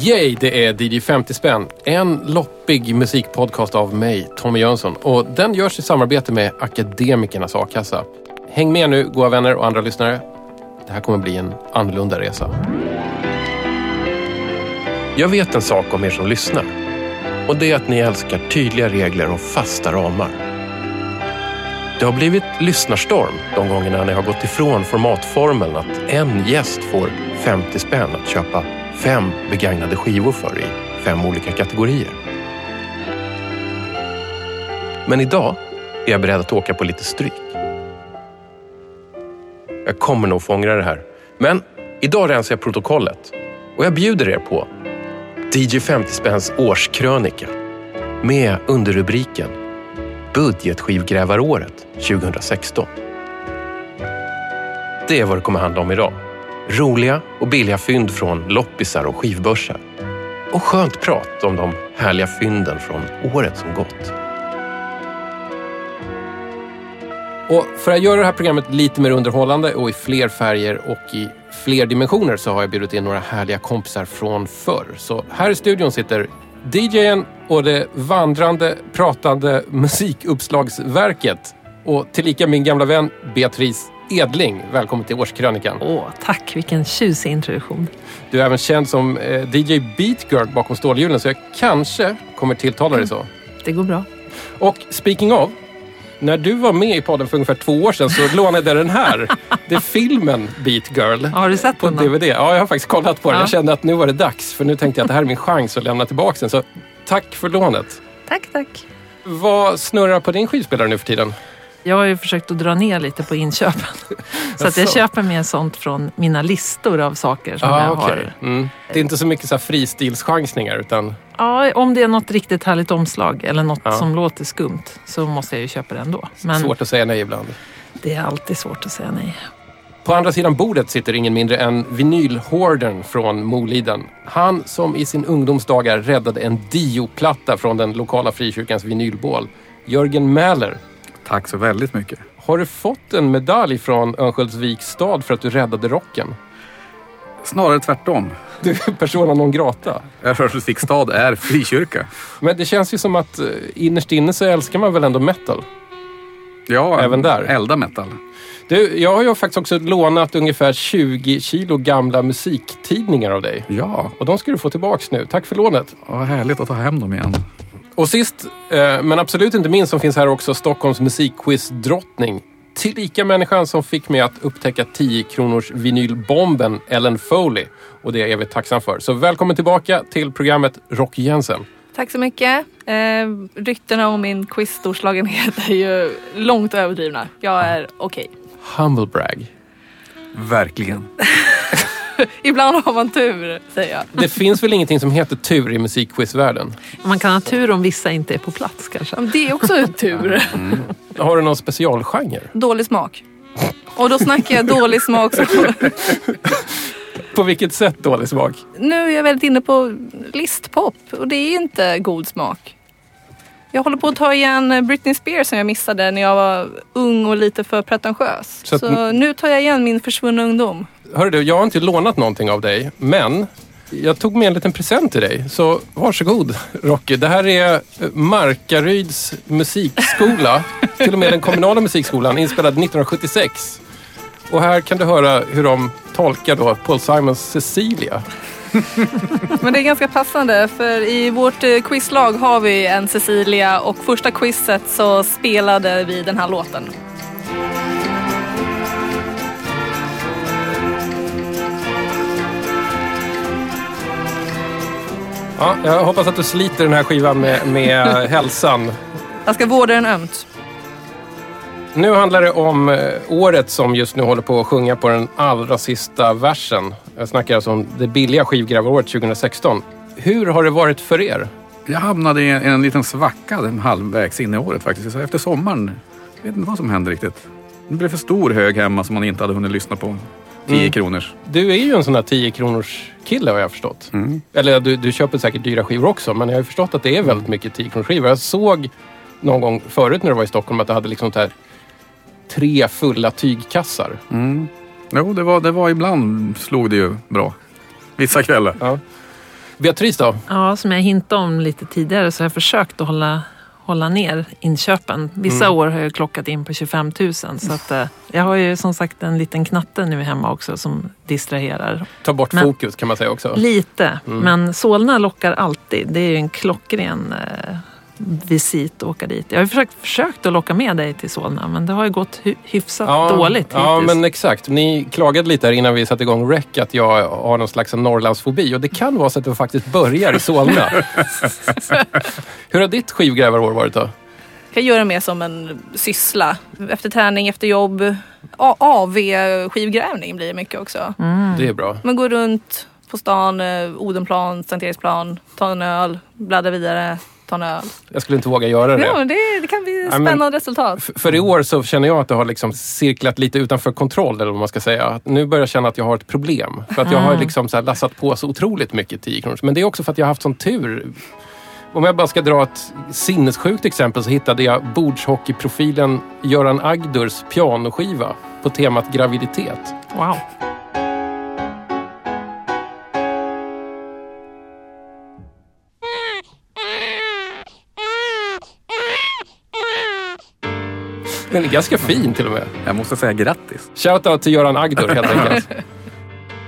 Yay, det är DJ 50 spänn. En loppig musikpodcast av mig, Tommy Jönsson. Och den görs i samarbete med Akademikernas A-kassa. Häng med nu, goa vänner och andra lyssnare. Det här kommer bli en annorlunda resa. Jag vet en sak om er som lyssnar. Och det är att ni älskar tydliga regler och fasta ramar. Det har blivit lyssnarstorm de gångerna när jag har gått ifrån formatformeln att en gäst får 50 spänn att köpa fem begagnade skivor för i fem olika kategorier. Men idag är jag beredd att åka på lite stryk. Jag kommer nog få ångra det här. Men idag rensar jag protokollet och jag bjuder er på DJ 50 spänns årskrönika med underrubriken Budgetskivgrävaråret 2016. Det är vad det kommer handla om idag. Roliga och billiga fynd från loppisar och skivbörsar. Och skönt prat om de härliga fynden från året som gått. Och för att göra det här programmet lite mer underhållande och i fler färger och i fler dimensioner så har jag bjudit in några härliga kompisar från förr. Så här i studion sitter DJen och det vandrande, pratande musikuppslagsverket och tillika min gamla vän Beatrice Edling. Välkommen till Årskrönikan. Åh, tack, vilken tjusig introduktion. Du är även känd som eh, DJ Beat Girl bakom stålhjulen så jag kanske kommer tilltala dig så. Det går bra. Och speaking of, när du var med i podden för ungefär två år sedan så lånade jag den här. Det är filmen Beat Girl. Har du sett på den då? DVD. Ja, jag har faktiskt kollat på den. Ja. Jag kände att nu var det dags. För nu tänkte jag att det här är min chans att lämna tillbaka den. Så tack för lånet. Tack, tack. Vad snurrar på din skivspelare nu för tiden? Jag har ju försökt att dra ner lite på inköpen. Så att jag köper mer sånt från mina listor av saker som jag okej. har. Mm. Det är inte så mycket så här fristilschansningar utan Ja, om det är något riktigt härligt omslag eller något Ja. som låter skumt så måste jag ju köpa det ändå. Men svårt att säga nej ibland. det är alltid svårt att säga nej. På andra sidan bordet sitter ingen mindre än vinylhoardern från Moliden. Han som i sin ungdomsdagar räddade en Dio-platta från den lokala frikyrkans vinylbål. Jörgen Mäler. Tack så väldigt mycket. Har du fått en medalj från Örnsköldsviks stad för att du räddade rocken? Snarare tvärtom. Du är persona non grata. Örnsköldsviks stad är frikyrka. Men det känns ju som att eh, innerst inne så älskar man väl ändå metal? Ja, Även där. Elda metal. Du, jag har ju faktiskt också lånat ungefär 20 kilo gamla musiktidningar av dig. Ja, Och de ska du få tillbaks nu. Tack för lånet. vad härligt att ta hem dem igen. Och sist, eh, men absolut inte minst, som finns här också Stockholms musikquiz-drottning. Tillika människan som fick mig att upptäcka 10 kronors vinylbomben Ellen Foley. Och det är jag evigt tacksam för. Så välkommen tillbaka till programmet Rock Jensen. Tack så mycket. Eh, ryktena om min quiz-storslagenhet är ju långt överdrivna. Jag är okej. Humble brag. Verkligen. Ibland har man tur, säger jag. Det finns väl ingenting som heter tur i musikquizvärlden? Man kan ha tur om vissa inte är på plats kanske. Det är också en tur. Har du någon specialgenre? Dålig smak. Och då snackar jag dålig smak. Så På vilket sätt dålig smak? nu är jag väldigt inne på listpop och det är inte god smak. Jag håller på att ta igen Britney Spears som jag missade när jag var ung och lite för pretentiös. Så Så, nu tar jag igen min försvunna ungdom. Hörru du, jag har inte lånat någonting av dig, men jag tog med en liten present till dig. Så varsågod Rocky. Det här är Markaryds musikskola. till och med den kommunala musikskolan, inspelad 1976. Och här kan du höra hur de tolkar då Paul Simons Cecilia. Men det är ganska passande för i vårt eh, quizlag har vi en Cecilia och första quizet så spelade vi den här låten. Ja, jag hoppas att du sliter den här skivan med, med hälsan. Jag ska vårda den ömt. Nu handlar det om eh, året som just nu håller på att sjunga på den allra sista versen. Jag snackar alltså om det billiga skivgrävaråret 2016. Hur har det varit för er? Jag hamnade i en, en liten svacka den halvvägs in i året faktiskt. Så efter sommaren, jag vet inte vad som hände riktigt. Det blev för stor hög hemma som man inte hade hunnit lyssna på. 10 Mm. kronors. Du är ju en sån här 10 kronors kille har jag förstått. Mm. Eller du, du köper säkert dyra skivor också, men jag har ju förstått att det är väldigt mycket 10 kronors skivor. Jag såg någon gång förut när du var i Stockholm att du hade liksom så här tre fulla tygkassar. Mm. Jo, det var, det var ibland slog det ju bra. Vissa kvällar. Ja. Beatrice då? Ja, som jag hintade om lite tidigare så har jag försökt att hålla, hålla ner inköpen. Vissa Mm. år har jag klockat in på 25 000 så att, eh, jag har ju som sagt en liten knatte nu hemma också som distraherar. Ta bort Men- fokus kan man säga också. Lite, Mm. men Solna lockar alltid. Det är ju en klockren eh, visit att åka dit. Jag har försökt, försökt att locka med dig till Solna men det har ju gått hy- hyfsat dåligt Ja, hittills. men exakt. Ni klagade lite här innan vi satte igång rec att jag har någon slags Norrlandsfobi och det kan vara så att det faktiskt börjar i Solna. Hur har ditt skivgrävarår varit då? kan göra mer som en syssla. Efter träning, efter jobb. AV-skivgrävning blir det mycket också. Mm. Det är bra. Man går runt på stan, eh, Odenplan, Sankt Eriksplan, tar en öl, bläddrar vidare, tar en öl. Jag skulle inte våga göra det. Men det, det kan bli spännande resultat. F- För i år så känner jag att det har liksom cirklat lite utanför kontroll, eller vad man ska säga. Nu börjar jag känna att jag har ett problem. För att jag har liksom så lassat på så otroligt mycket 10 kronor. Men det är också för att jag har haft sån tur. Om jag bara ska dra ett sinnessjukt exempel så hittade jag bordshockeyprofilen Göran Agdurs pianoskiva på temat graviditet. Wow. Den är ganska fin till och med. Jag måste säga grattis. Shoutout till Göran Agdur helt enkelt.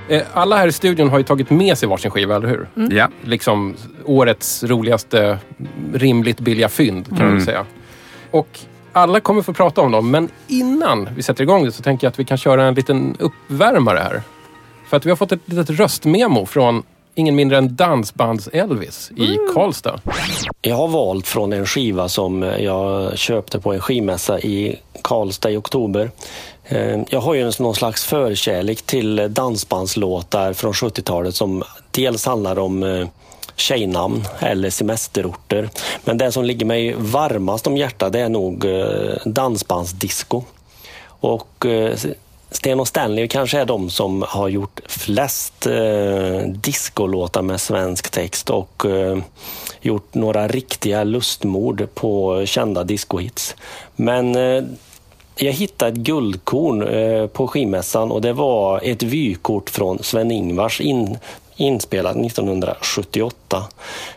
Eh, Alla här i studion har ju tagit med sig varsin skiva, eller hur? Ja. liksom årets roligaste rimligt billiga fynd kan man väl säga. Och alla kommer få prata om dem, men innan vi sätter igång det så tänker jag att vi kan köra en liten uppvärmare här. För att vi har fått ett litet röstmemo från ingen mindre än Dansbands-Elvis i Karlstad. Jag har valt från en skiva som jag köpte på en skivmässa i Karlstad i oktober. Eh, jag har ju någon slags förkärlek till dansbandslåtar från 70-talet som dels handlar om eh, tjejnamn eller semesterorter. Men det som ligger mig varmast om hjärtat det är nog eh, dansbandsdisco. Och Sten och Stanley kanske är de som har gjort flest eh, discolåtar med svensk text och eh, gjort några riktiga lustmord på kända discohits. Men eh, jag hittade ett guldkorn eh, på skivmässan och det var ett vykort från Sven-Ingvars in, inspelat 1978.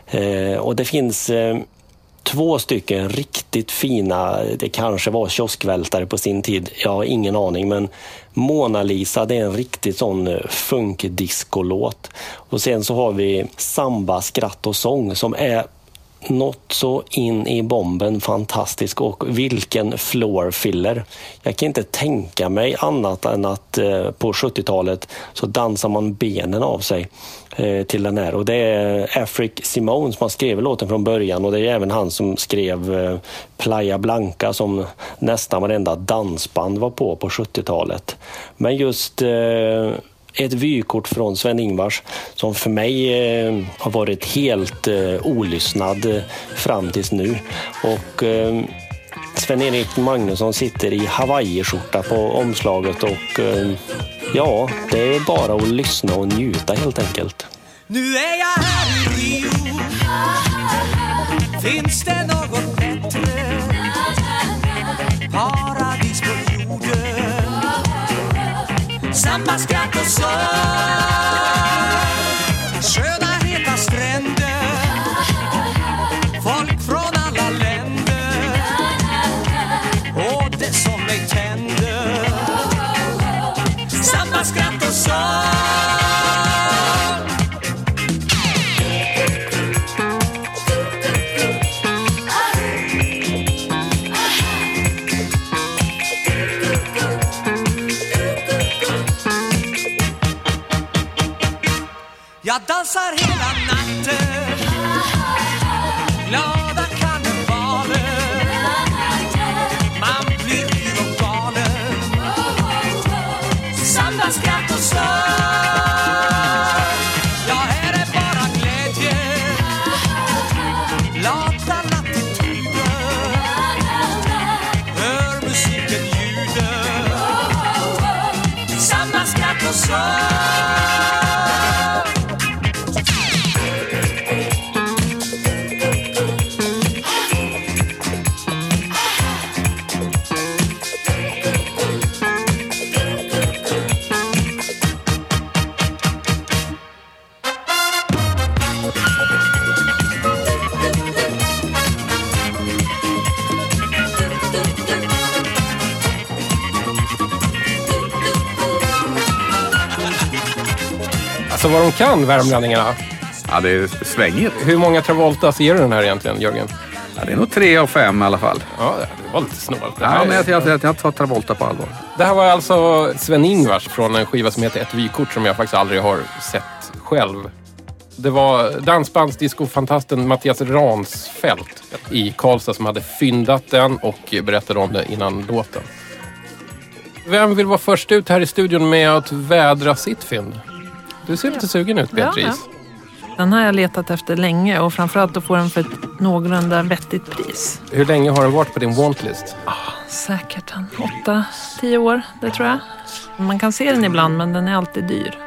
Eh, och det finns eh, två stycken riktigt fina, det kanske var kioskvältare på sin tid, jag har ingen aning, men Mona Lisa det är en riktigt sån funkdiskolåt. funkdiscolåt. Och sen så har vi Samba, skratt och sång som är något så in i bomben fantastisk och vilken floor filler. Jag kan inte tänka mig annat än att eh, på 70-talet så dansar man benen av sig eh, till den här. Och det är Afric Simone som har skrivit låten från början och det är även han som skrev eh, Playa Blanca som nästan varenda dansband var på på 70-talet. Men just eh, ett vykort från Sven-Ingvars som för mig eh, har varit helt eh, olyssnad eh, fram tills nu. Och eh, Sven-Erik Magnusson sitter i hawaiiskjorta på omslaget och eh, ja, det är bara att lyssna och njuta helt enkelt. Nu är jag här i Rio Finns det något bättre? Paradis på Samba, skratt och Jag dansar kan, värmlänningarna. Ja, det är svängigt. Hur många Travoltas ger du den här egentligen, Jörgen? Ja, det är nog tre av fem i alla fall. Ja, det var lite snålt. Ja, men jag, jag, jag, jag tar Travolta på allvar. det här var alltså Sven-Ingvars från en skiva som heter Ett vykort som jag faktiskt aldrig har sett själv. Det var dansbandsdiscofantasten Mattias Ransfält i Karlstad som hade fyndat den och berättade om det innan låten. Vem vill vara först ut här i studion med att vädra sitt fynd? Du ser lite sugen ut, Ja, Beatrice. Den har jag letat efter länge och framförallt att få den för ett någorlunda vettigt pris. Hur länge har den varit på din wantlist? Säkert en åtta, tio år, det tror jag. Man kan se den ibland men den är alltid dyr.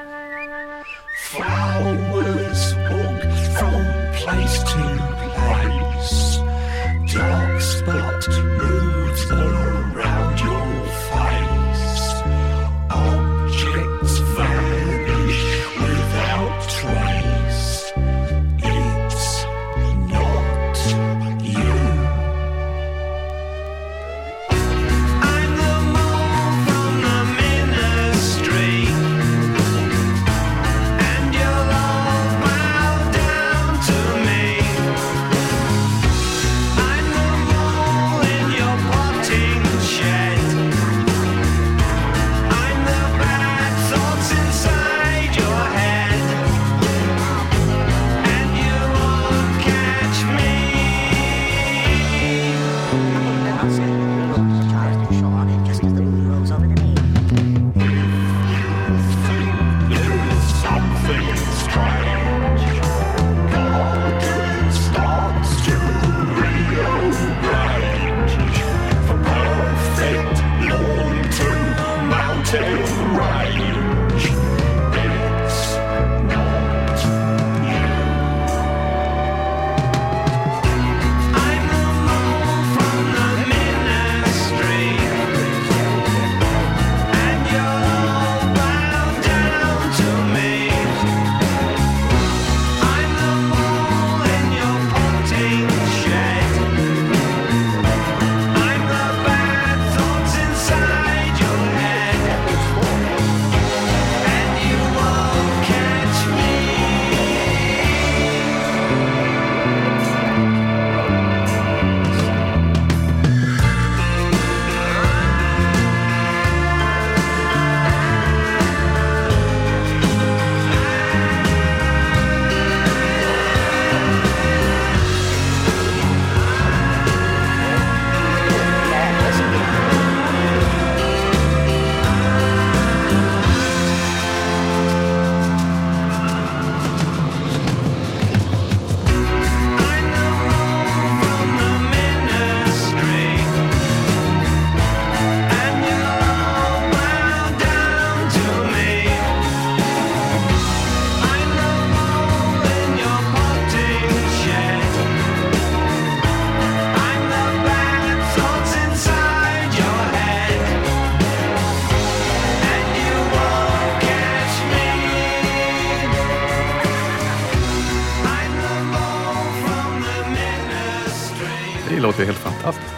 Låter ju helt fantastiskt.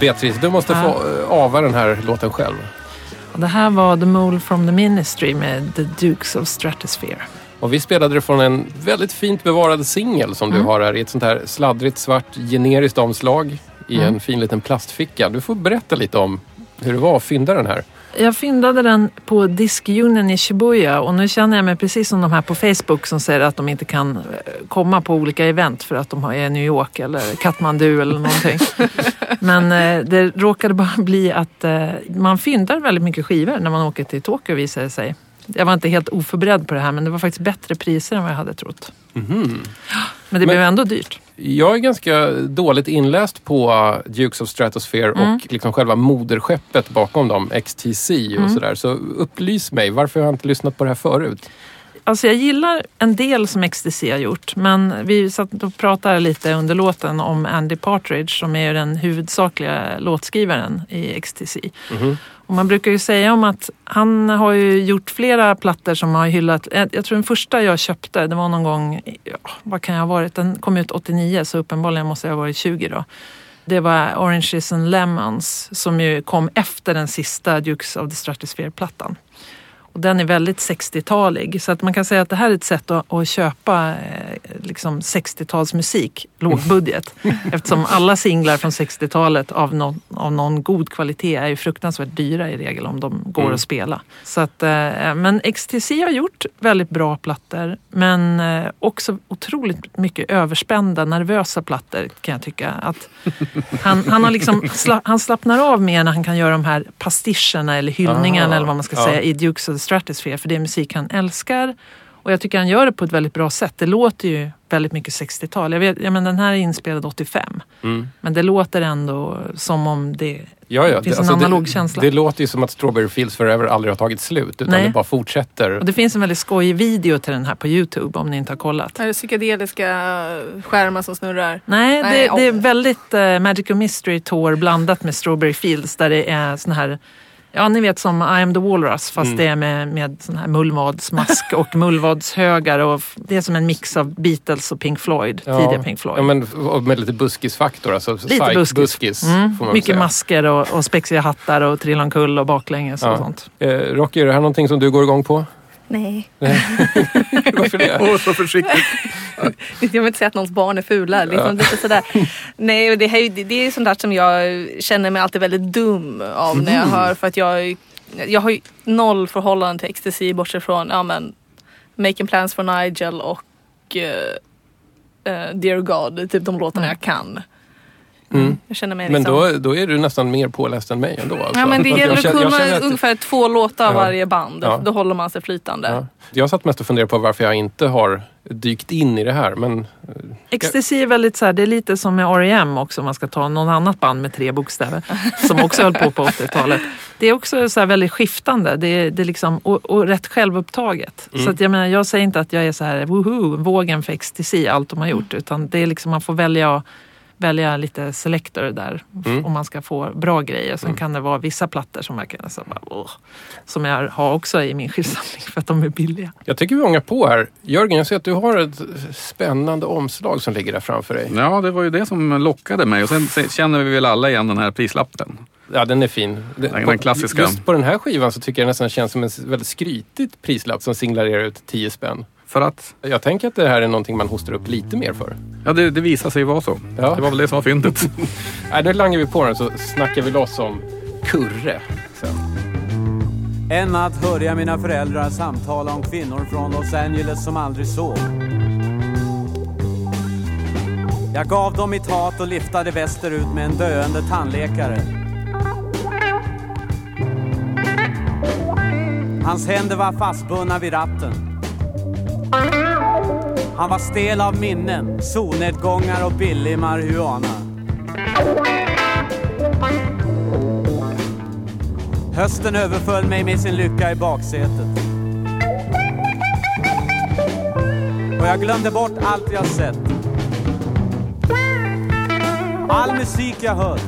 Beatrice, du måste få eh, ava den här låten själv. Och det här var The Mole from the Ministry med The Dukes of Stratosphere. Och vi spelade det från en väldigt fint bevarad singel som du har här i ett sånt här sladdrigt svart generiskt omslag i en fin liten plastficka. Du får berätta lite om hur det var att fynda den här. Jag fyndade den på Diskjunen i Shibuya och nu känner jag mig precis som de här på Facebook som säger att de inte kan eh, komma på olika event för att de är i New York eller Kathmandu eller någonting. Men eh, det råkade bara bli att eh, man fyndar väldigt mycket skivor när man åker till Tokyo visade det sig. Jag var inte helt oförberedd på det här men det var faktiskt bättre priser än vad jag hade trott. Men det blev ändå dyrt. Jag är ganska dåligt inläst på uh, Dukes of Stratosphere Mm. och liksom själva moderskeppet bakom dem, XTC Mm. och sådär. Så upplys mig, varför har jag inte lyssnat på det här förut? Alltså jag gillar en del som XTC har gjort men vi satt och pratade lite under låten om Andy Partridge som är den huvudsakliga låtskrivaren i XTC. Och man brukar ju säga om att han har ju gjort flera plattor som har hyllat, jag jag tror den första jag köpte det var någon gång, ja, vad kan jag ha varit, den kom ut 89 så uppenbarligen måste jag ha varit 20 då. Det var Oranges and Lemons som ju kom efter den sista Dukes of the Stratosphere-plattan. Och den är väldigt 60-talig. Så att man kan säga att det här är ett sätt att, att köpa eh, liksom 60-talsmusik, lågbudget. Eftersom alla singlar från 60-talet av någon, av någon god kvalitet är ju fruktansvärt dyra i regel om de går Mm. att spela. Så att, eh, men XTC har gjort väldigt bra plattor men eh, också otroligt mycket överspända, nervösa plattor kan jag tycka. Att han, han, har liksom han slappnar av mer när han kan göra de här pastischerna eller hyllningarna Ah, eller vad man ska ja. säga i Dukes of the Stratosphere för det är musik han älskar. Och jag tycker han gör det på ett väldigt bra sätt. Det låter ju väldigt mycket 60-tal. Jag vet, ja, men den här är inspelad 85. Mm. Men det låter ändå som om det Ja, ja. finns det- en analog det, känsla. Det låter ju som att Strawberry Fields Forever aldrig har tagit slut utan Nej. det bara fortsätter. Och det finns en väldigt skojig video till den här på Youtube om ni inte har kollat. Är det psykedeliska skärmar som snurrar? Nej, Nej, det, det är oh. väldigt uh, Magical Mystery Tour blandat med Strawberry Fields där det är sån här Ja, ni vet som I am the Walrus fast Mm. det är med, med sån här mullvadsmask och mullvadshögar och det är som en mix av Beatles och Pink Floyd, tidiga Pink Floyd. Ja, men och med lite buskisfaktor. Alltså Lite buskis. buskis Mm, får man väl mycket säga. masker och, och spexiga hattar och trilla omkull och baklänges och Ja. sånt. Eh, Rocky, är det här någonting som du går igång på? Nej. Varför det? Åh, så försiktigt. Jag vill inte säga att någons barn är fula. Liksom, lite sådär. Nej, det, här, är ju- det är sånt där som jag känner mig alltid väldigt dum av när jag hör. För att jag, jag har ju noll förhållande till ecstasy bortsett från ja, men, Making plans for Nigel och eh, eh, Dear God. Typ de låtarna jag kan. Mm. Jag känner mig Men liksom... då, då är du nästan mer påläst än mig ändå. Alltså. Ja men det gäller att kunna ungefär två låtar av Ja. varje band. Ja. Då håller man sig flytande. Ja. Jag satt mest och funderade på varför jag inte har dykt in i det här. Men Ecstasy är väldigt så här, det är lite som med R.E.M. också om man ska ta någon annat band med tre bokstäver som också höll på på 80-talet. Det är också så här väldigt skiftande det är, det är liksom, och, och rätt självupptaget. Så att jag, menar, jag säger inte att jag är så här woho, vågen för ecstasy, allt de har gjort. Utan det är liksom, man får välja, välja lite selector där Mm. om man ska få bra grejer. Sen kan det vara vissa plattor som jag, kan, så bara, åh, som jag har också i min skivsamling för att de är billiga. jag tycker vi ångar på här. Jörgen, jag ser att du har ett spännande omslag som ligger där framför dig. Ja, det var ju det som lockade mig. Och sen känner vi väl alla igen den här prislappen. Ja, den är fin. Den på- klassiska. Just på den här skivan så tycker jag nästan det känns som en väldigt skrytigt prislapp som signalerar ut 10 spänn. För att, Jag tänker att det här är någonting man hostar upp lite mer för. ja det, det visar sig vara så. Ja. Det var väl det som var fyndet. Nej, nu langar vi på den så snackar vi loss om Kurre. Sen. En natt hörde jag mina föräldrar samtala om kvinnor från Los Angeles som aldrig sov. Jag gav dem mitt hat och liftade västerut med en döende tandläkare. Hans händer var fastbundna vid ratten. Han var stel av minnen, solnedgångar och billig marijuana. Hösten överföll mig med sin lycka i baksätet. Och jag glömde bort allt jag sett. All musik jag hört.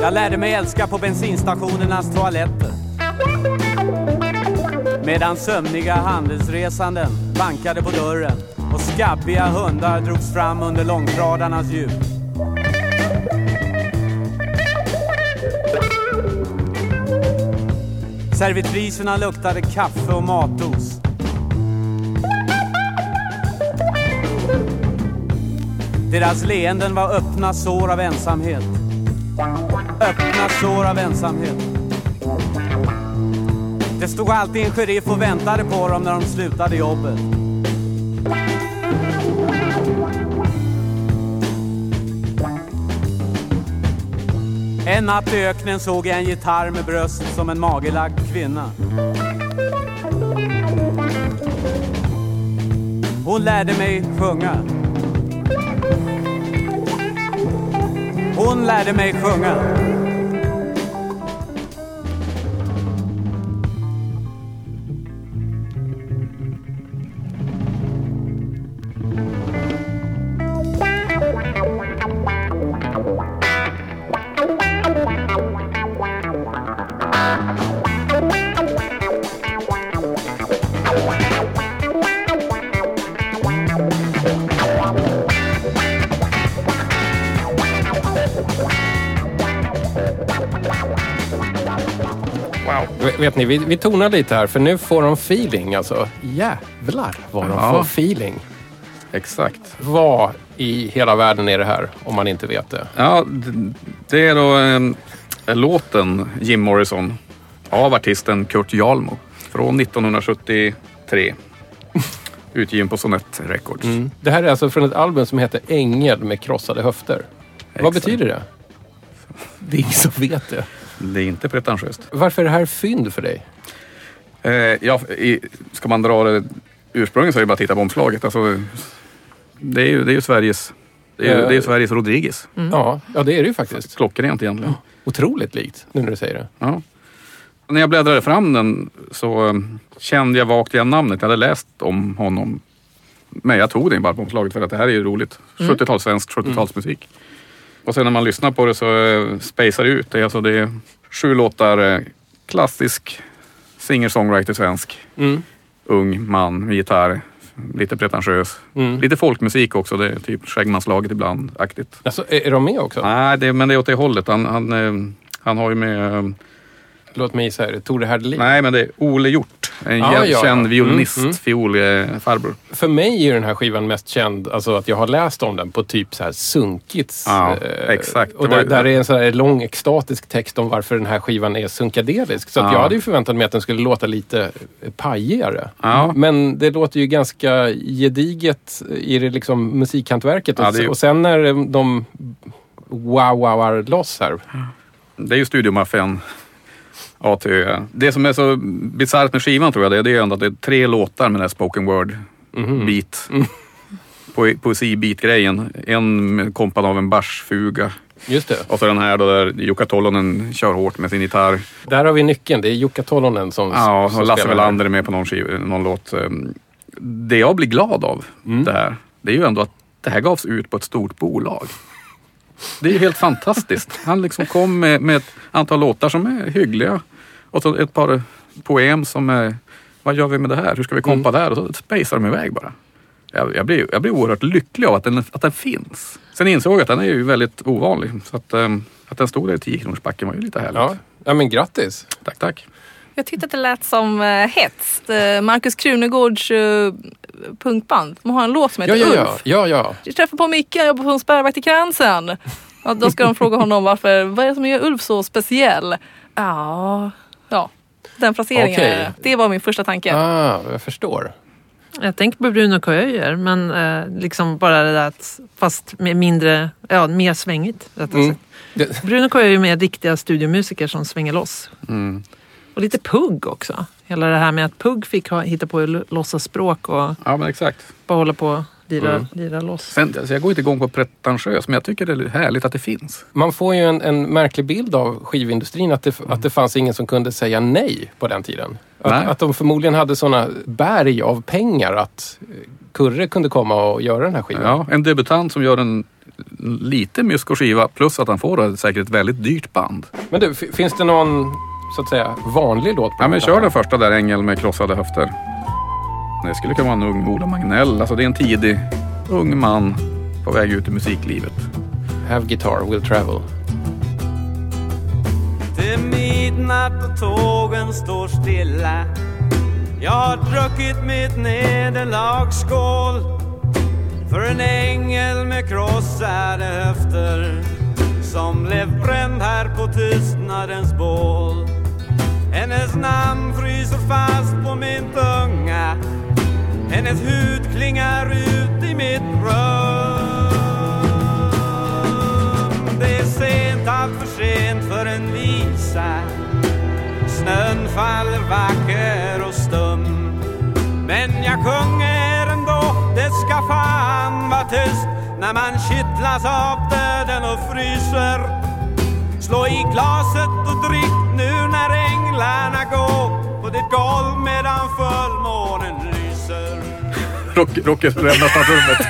Jag lärde mig älska på bensinstationernas toaletter. Medan sömniga handelsresanden bankade på dörren och skabbiga hundar drogs fram under långtradarnas hjul. Servitriserna luktade kaffe och matos. Deras leenden var öppna sår av ensamhet. Öppna sår av ensamhet. Det stod alltid en sheriff och väntade på dem när de slutade jobbet. En natt i öknen såg jag en gitarr med bröst som en magelagd kvinna. Hon lärde mig sjunga. Hon lärde mig sjunga. Vet, ni, vi, vi tonar lite här för nu får de feeling alltså. Jävlar vad de Ja. får feeling. Exakt. Vad i hela världen är det här om man inte vet det? Ja, det är då eh, låten Jim Morrison av artisten Kurt Jarlmo från 1973. Utgiven på Sonett Records. Det här är alltså från ett album som heter Ängel med krossade höfter. Vad Exakt. betyder det? Det är ingen som vet det. Det är inte pretentiöst. Varför är det här fynd för dig? Eh, ja, i, ska man dra det ursprungligen så är det bara att titta på omslaget. Alltså, det är ju, det är ju Sveriges, det är, ju- det är ju Sveriges Rodriguez. Ja, ja, det är det ju faktiskt. Klockrent egentligen. Otroligt likt, nu när du säger det. Ja. När jag bläddrade fram den så eh, kände jag vagt igen namnet. Jag hade läst om honom. Men jag tog den bara på omslaget för att det här är ju roligt. 70-tals svensk 70-talsmusik. Och sen när man lyssnar på det så uh, spacear det ut. Det är, alltså, det är sju låtar eh, klassisk singer-songwriter svensk. Mm. Ung man med gitarr. Lite pretentiös. Mm. Lite folkmusik också. Det är typ Skäggmanslaget ibland-aktigt. Alltså, är, de med också? Nej, det, men det är åt det hållet. Han, han, eh, han har ju med eh, Låt mig gissa, är det Tore Herdelin? Nej, men det är Ole Hjort. En Ah, ja, känd ja. violinist, Mm, mm. fiolfarbror. För mig är den här skivan mest känd, alltså att jag har läst om den på typ så här sunkits. Ja, eh, exakt. Och där, där är en sån här lång extatisk text om varför den här skivan är sunkadelisk. Så Ja. jag hade ju förväntat mig att den skulle låta lite pajigare. Ja. Men det låter ju ganska gediget i det liksom musikhantverket. Ja, och, det är och sen när de wow-wowar loss här. Det är ju studiomaffian. A till Ö. Det som är så bisarrt med skivan tror jag, det, det är ändå att det är tre låtar med den här spoken word Mhm. Po Poesi-beat-grejen. En kompad av en barsfuga. Just det. Och så den här då där Jukka Tollonen kör hårt med sin gitarr. Där har vi nyckeln. Det är Jukka Tollonen som Ja, som och Lasse spelar. Welander är med på någon, skiv, någon låt. Ehm, Det jag blir glad av Mm. det här, det är ju ändå att det här gavs ut på ett stort bolag. Det är ju helt fantastiskt. Han liksom kom med, med ett antal låtar som är hyggliga. Och så ett par poem som är, vad gör vi med det här? Hur ska vi kompa Mm. där? Och så spacear de iväg bara. Jag, jag, blir, jag blir oerhört lycklig av att den, att den finns. Sen insåg jag att den är ju väldigt ovanlig. Så att, ehm, att den stod där i 10 kronors backen var ju lite härligt. Ja. ja, men grattis. Tack, tack. Jag tyckte att det lät som uh, hets. Uh, Markus Krunegårds uh, punkband. De har en låt som Ja, heter ja, Ulf. ja. ja, ja. Jag träffade på Micke, han jobbar på en spärrvakt i Kransen. Och då ska de fråga honom varför, vad är det som gör Ulf så speciell? Ja, ja. Den placeringen. Okej. är det. Var min första tanke. Ah, jag förstår. Jag tänker på Bruno K. Öijer, men eh, liksom bara det där att, fast med mindre, ja, mer svängigt. Mm. Bruno K. Öijer är mer riktiga studiomusiker som svänger loss. Mm. Och lite Pugg också. Hela det här med att Pugg fick ha, hitta på l- låtsasspråk och Ja, men exakt. bara hålla på och lira, Mm. lira loss. Sen, alltså jag går inte igång på pretentiös, men jag tycker det är härligt att det finns. man får ju en, en märklig bild av skivindustrin att det, att det fanns ingen som kunde säga nej på den tiden. Att, att de förmodligen hade såna berg av pengar att eh, Kurre kunde komma och göra den här skivan. Ja, en debutant som gör en lite mysko skiva plus att han får ett, säkert ett väldigt dyrt band. Men du, finns det någon så att säga vanlig låt? på Ja, men kör den första där, Ängel med krossade höfter. Det skulle kunna vara en ung Ola Magnell. Alltså det är en tidig ung man på väg ut i musiklivet. Have guitar, will travel. Till midnatt och tågen står stilla Jag har druckit mitt nederlagsskål För en ängel med krossade höfter Som blev bränd här på tystnadens bål hennes namn fryser fast på min tunga. Hennes hud klingar ut i mitt rum Det är sent, allt för sent för en visa. Snön faller vacker och stum. Men jag sjunger ändå, det ska fan vara tyst. När man kittlas av döden och fryser. Slå i glaset och drick nu när änglarna går på ditt golv medan fullmånen lyser Rock, Rockes lämnar snart rummet.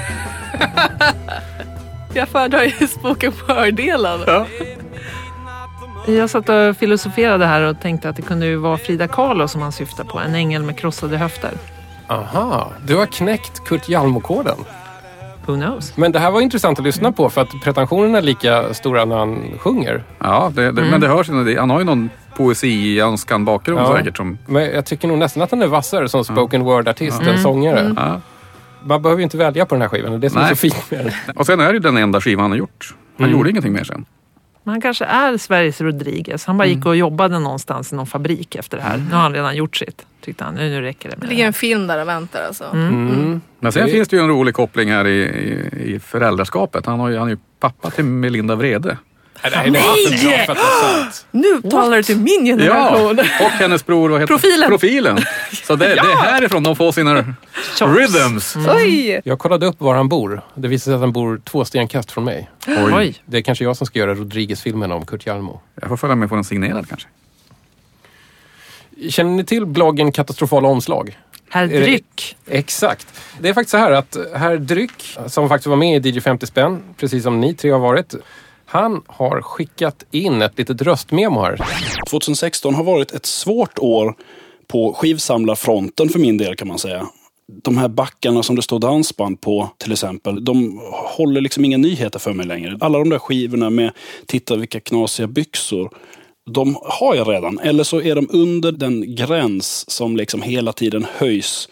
Jag föredrar ju spoken word-delen. Ja. Jag satt och filosoferade här och tänkte att det kunde ju vara Frida Kahlo som han syftar på. En ängel med krossade höfter. Aha, du har knäckt Kurt Hjalmo-koden. Who knows? Men det här var intressant att lyssna på för att pretensionerna är lika stora när han sjunger. Ja, det, det, men det hörs ju. Han har ju någon poesi-önskan bakgrund Ja. säkert. Som, Men jag tycker nog nästan att han är vassare som spoken word-artist än sångare. ja. Man behöver ju inte välja på den här skivan. Det är det som är Nej. så fint med den. Och sen är det ju den enda skivan han har gjort. Han gjorde ingenting mer sen. Men han kanske är Sveriges Rodriguez. Han bara gick och jobbade någonstans i någon fabrik efter det här. Nu har han redan gjort sitt. Tyckte han, nu, nu räcker det Det med ligger det en här. film där och väntar alltså. Mm. Men sen Det- finns det ju en rolig koppling här i, i, i föräldraskapet. Han, har ju, han är ju pappa till Melinda Vrede. Nej. Nu talar du till min Ja, generation. och hennes bror, vad heter Profilen. Profilen. Så det, det är härifrån de får sina rhythms. Oj! Jag kollade upp var han bor. Det visade sig att han bor två stenkast från mig. Oj. Det är kanske jag som ska göra Rodriguez-filmen om Kurt Hjalmo. Jag får följa med på den signerad kanske. Känner ni till bloggen Katastrofala omslag? Herr det- Dryck. Exakt. Det är faktiskt så här att herr Dryck, som faktiskt var med i DJ 50 spänn, precis som ni tre har varit, han har skickat in ett litet röstmemo här. 2016 har varit ett svårt år på skivsamlarfronten för min del kan man säga. De här backarna som det står dansband på till exempel, de håller liksom inga nyheter för mig längre. Alla de där skivorna med “Titta vilka knasiga byxor” de har jag redan. Eller så är de under den gräns som liksom hela tiden höjs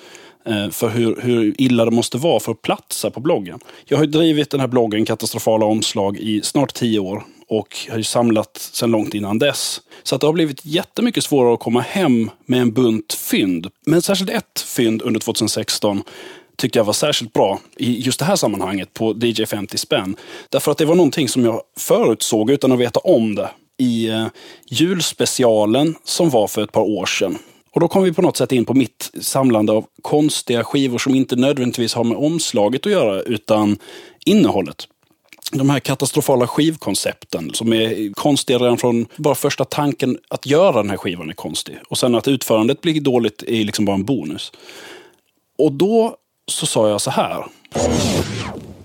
Eh, för hur, hur illa det måste vara för att platsa på bloggen. Jag har ju drivit den här bloggen Katastrofala omslag i snart tio år och har ju samlat sedan långt innan dess. Så att det har blivit jättemycket svårare att komma hem med en bunt fynd. Men särskilt ett fynd under 2016 tyckte jag var särskilt bra i just det här sammanhanget på DJ 50 spänn. Därför att det var någonting som jag förutsåg utan att veta om det i eh, julspecialen som var för ett par år sedan. Och då kom vi på något sätt in på mitt samlande av konstiga skivor som inte nödvändigtvis har med omslaget att göra utan innehållet. De här katastrofala skivkoncepten som är konstiga redan från bara första tanken att göra den här skivan är konstig. Och sen att utförandet blir dåligt är liksom bara en bonus. Och då så sa jag så här.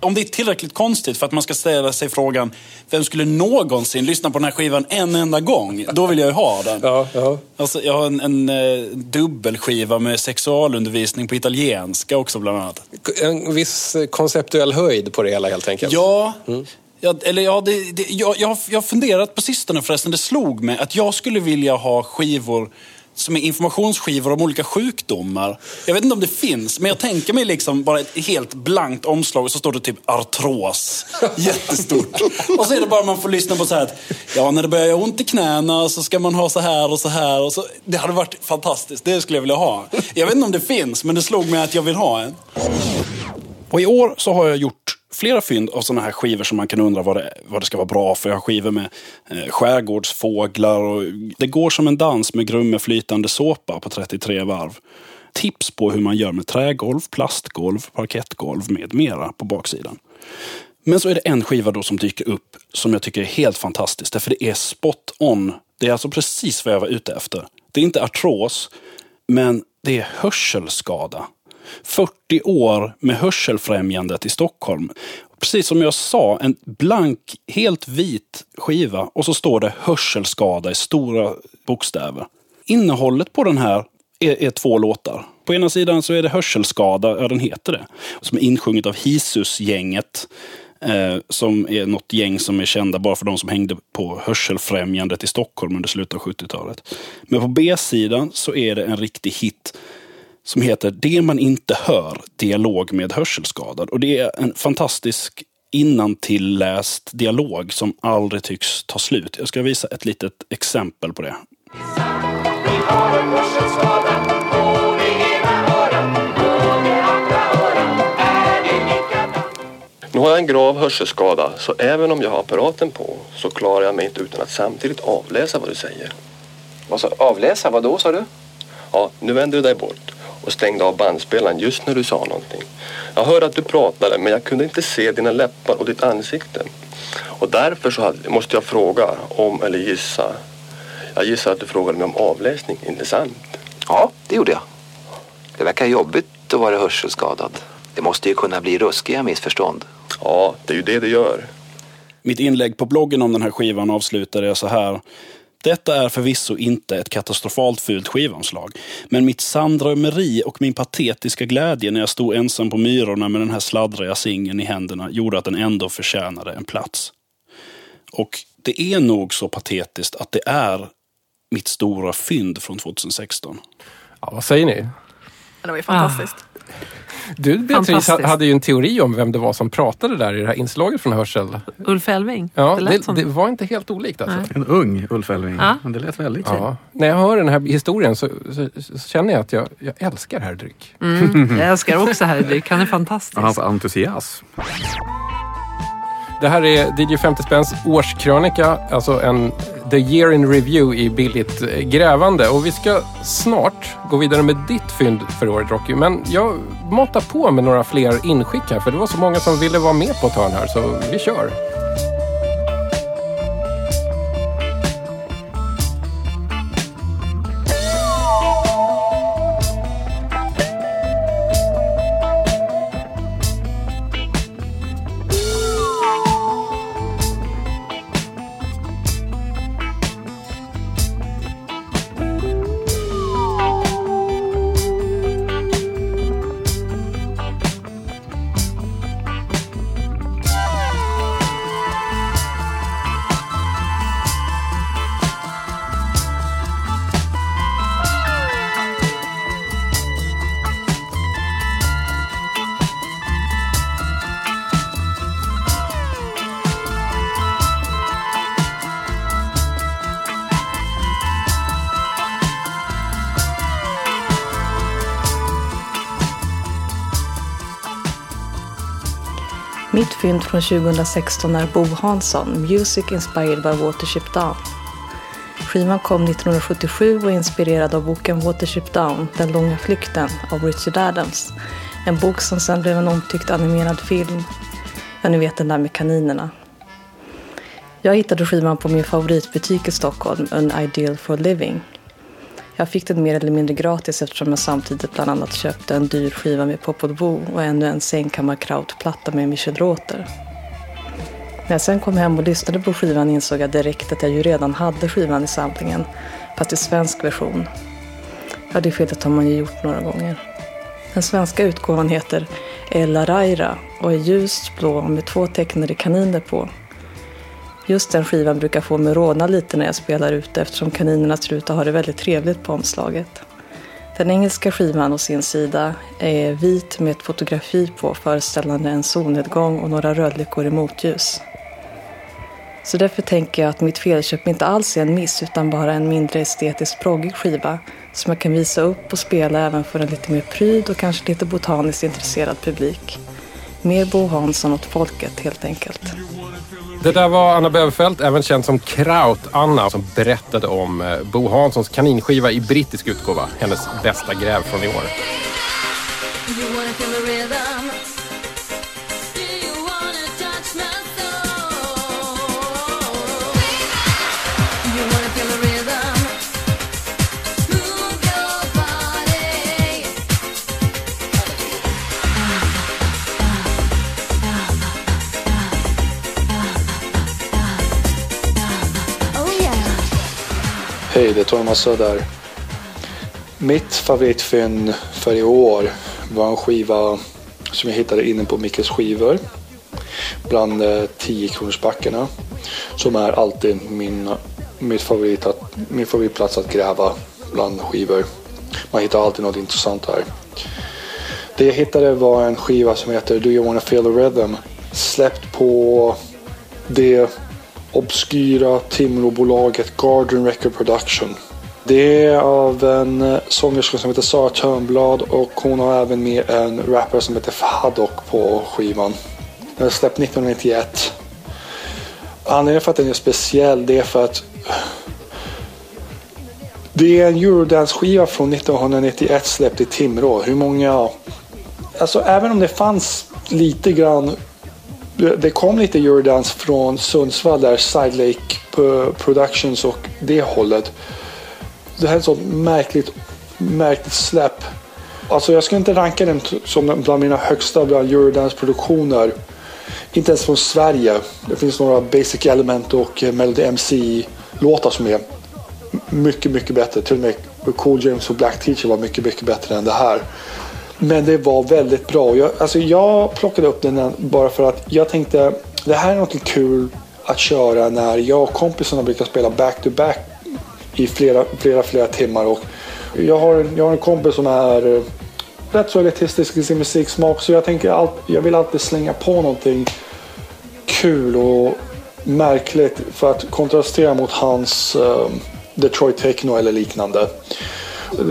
Om det är tillräckligt konstigt för att man ska ställa sig frågan vem skulle någonsin lyssna på den här skivan en enda gång? Då vill jag ju ha den. Ja, ja. Alltså, jag har en, en eh, dubbelskiva med sexualundervisning på italienska också bland annat. En viss konceptuell höjd på det hela helt enkelt. Ja, ja eller ja, det, det, jag, jag, har- jag har funderat på sistone förresten. Det slog mig att jag skulle vilja ha skivor som är informationsskivor om olika sjukdomar. Jag vet inte om det finns, men jag tänker mig liksom bara ett helt blankt omslag och så står det typ artros. Jättestort. Och så är det bara man får lyssna på så här att ja, när det börjar göra ont i knäna så ska man ha så här och så här. Och så. Det hade varit fantastiskt. Det skulle jag vilja ha. Jag vet inte om det finns, men det slog mig att jag vill ha en. Och i år så har jag gjort flera fynd av sådana här skivor som man kan undra vad det, vad det ska vara bra för. Jag har skivor med eh, skärgårdsfåglar och det går som en dans med Grumme flytande såpa på 33 varv. Tips på hur man gör med trägolv, plastgolv, parkettgolv med mera på baksidan. Men så är det en skiva då som dyker upp som jag tycker är helt fantastisk. Därför det är spot on. Det är alltså precis vad jag var ute efter. Det är inte artros, men det är hörselskada. 40 år med Hörselfrämjandet i Stockholm. Precis som jag sa, en blank, helt vit skiva och så står det hörselskada i stora bokstäver. Innehållet på den här är, är två låtar. På ena sidan så är det Hörselskada, ja den heter det, som är insjunget av Hisus-gänget. Eh, som är något gäng som är kända bara för de som hängde på Hörselfrämjandet i Stockholm under slutet av 70-talet. Men på B-sidan så är det en riktig hit som heter Det man inte hör, dialog med hörselskadad. Och det är en fantastisk innantilläst dialog som aldrig tycks ta slut. Jag ska visa ett litet exempel på det. Nu har jag en grav hörselskada så även om jag har apparaten på så klarar jag mig inte utan att samtidigt avläsa vad du säger. Vad sa, avläsa? Vad då sa du? Ja, nu vänder du dig bort och stängde av bandspelaren just när du sa någonting. Jag hörde att du pratade men jag kunde inte se dina läppar och ditt ansikte. Och därför så hade, måste jag fråga om, eller gissa. Jag gissar att du frågade mig om avläsning, inte sant? Ja, det gjorde jag. Det verkar jobbigt att vara hörselskadad. Det måste ju kunna bli ruskiga missförstånd. Ja, det är ju det det gör. Mitt inlägg på bloggen om den här skivan avslutade jag så här. Detta är förvisso inte ett katastrofalt fult skivomslag, men mitt sandrömeri och min patetiska glädje när jag stod ensam på myrorna med den här sladdriga singeln i händerna gjorde att den ändå förtjänade en plats. Och det är nog så patetiskt att det är mitt stora fynd från 2016. Ja, vad säger ni? Det var ju fantastiskt. Du Beatrice hade ju en teori om vem det var som pratade där i det här inslaget från Hörsel. Ulf Elving. Ja, det det, det var inte helt olikt alltså. Nej. En ung Ulf Elving. Ja. Men det lät väldigt Ja. När jag hör den här historien så, så, så känner jag att jag, jag älskar herr Dryck. Mm, jag älskar också Harry Dryck. Han är fantastisk. Hans entusiasm. Det här är DJ 50 spänns årskrönika, alltså en The Year in Review i billigt eh, grävande. Och vi ska snart gå vidare med ditt fynd för året Rocky. Men jag matar på med några fler inskick här, för det var så många som ville vara med på ett hörn här, så vi kör. Från 2016 är Bo Hansson, Music Inspired by Watership Down. Skivan kom 1977 och är inspirerad av boken Watership Down, Den långa flykten av Richard Adams. En bok som sen blev en omtyckt animerad film. Ja, ni vet den där med kaninerna. Jag hittade skivan på min favoritbutik i Stockholm, An Ideal for Living. Jag fick den mer eller mindre gratis eftersom jag samtidigt bland annat köpte en dyr skiva med Popol Vuh och ännu en sängkammarkrautplatta med Michel Roter. När jag sen kom hem och lyssnade på skivan insåg jag direkt att jag ju redan hade skivan i samlingen, fast i svensk version. Ja, det felet har man ju gjort några gånger. Den svenska utgåvan heter Ella Raira och är ljust blå med två tecknade kaniner på. Just den skivan brukar få mig att rodna lite när jag spelar ute eftersom kaninerna ser ut att ha det väldigt trevligt på omslaget. Den engelska skivan å sin sida är vit med ett fotografi på föreställande en solnedgång och några rödlyckor i motljus. Så därför tänker jag att mitt felköp inte alls är en miss utan bara en mindre estetiskt proggig skiva som jag kan visa upp och spela även för en lite mer pryd och kanske lite botaniskt intresserad publik. Mer Bo Hansson åt folket helt enkelt. Det där var Anna Bövfeldt, även känd som Kraut-Anna, som berättade om eh, Bo Hanssons kaninskiva i brittisk utgåva. Hennes bästa gräv från i år. Hej, det är Thomas Söder. Mitt favoritfynd för i år var en skiva som jag hittade inne på Mickes skivor. Bland eh, 10 kronorsbackarna. Som är alltid min, mitt favorit att, min favoritplats att gräva bland skivor. Man hittar alltid något intressant här. Det jag hittade var en skiva som heter Do You Wanna Feel the Rhythm. Släppt på det obskyra Timråbolaget Garden Record Production. Det är av en eh, sångerska som heter Sara Törnblad och hon har även med en rappare som heter Fahadok på skivan. Den är släppt 1991. Anledningen för att den är speciell det är för att det är en Eurodance-skiva från 1991 släppt i Timrå. Hur många... Alltså även om det fanns lite grann det kom lite Eurodance från Sundsvall där Side Lake Productions och det hållet. Det här är ett sånt märkligt, märkligt släpp. Alltså jag skulle inte ranka den som bland mina högsta bland Eurodance-produktioner. Inte ens från Sverige. Det finns några Basic Element och eh, Melody MC-låtar som är mycket, mycket bättre. Till och med Cool James och Black Teacher var mycket, mycket bättre än det här. Men det var väldigt bra. Jag, alltså jag plockade upp den bara för att jag tänkte det här är något kul att köra när jag och kompisarna brukar spela back-to-back i flera, flera, flera timmar. Och jag, har, jag har en kompis som är eh, rätt så elitistisk i sin musiksmak så jag tänker all, jag vill alltid slänga på någonting kul och märkligt för att kontrastera mot hans um, Detroit Techno eller liknande.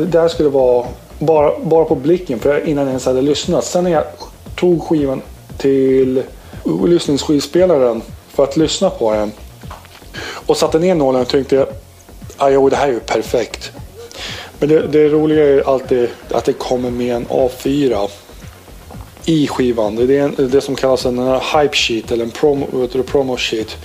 Det här skulle vara bara, bara på blicken för jag, innan jag ens hade lyssnat. Sen när jag tog skivan till lyssningsskivspelaren för att lyssna på den och satte ner nålen och tänkte att ah, jo, det här är ju perfekt. Men det, det roliga är alltid att det kommer med en A4 i skivan. Det är en, det som kallas en hype sheet eller en promo, promo sheet.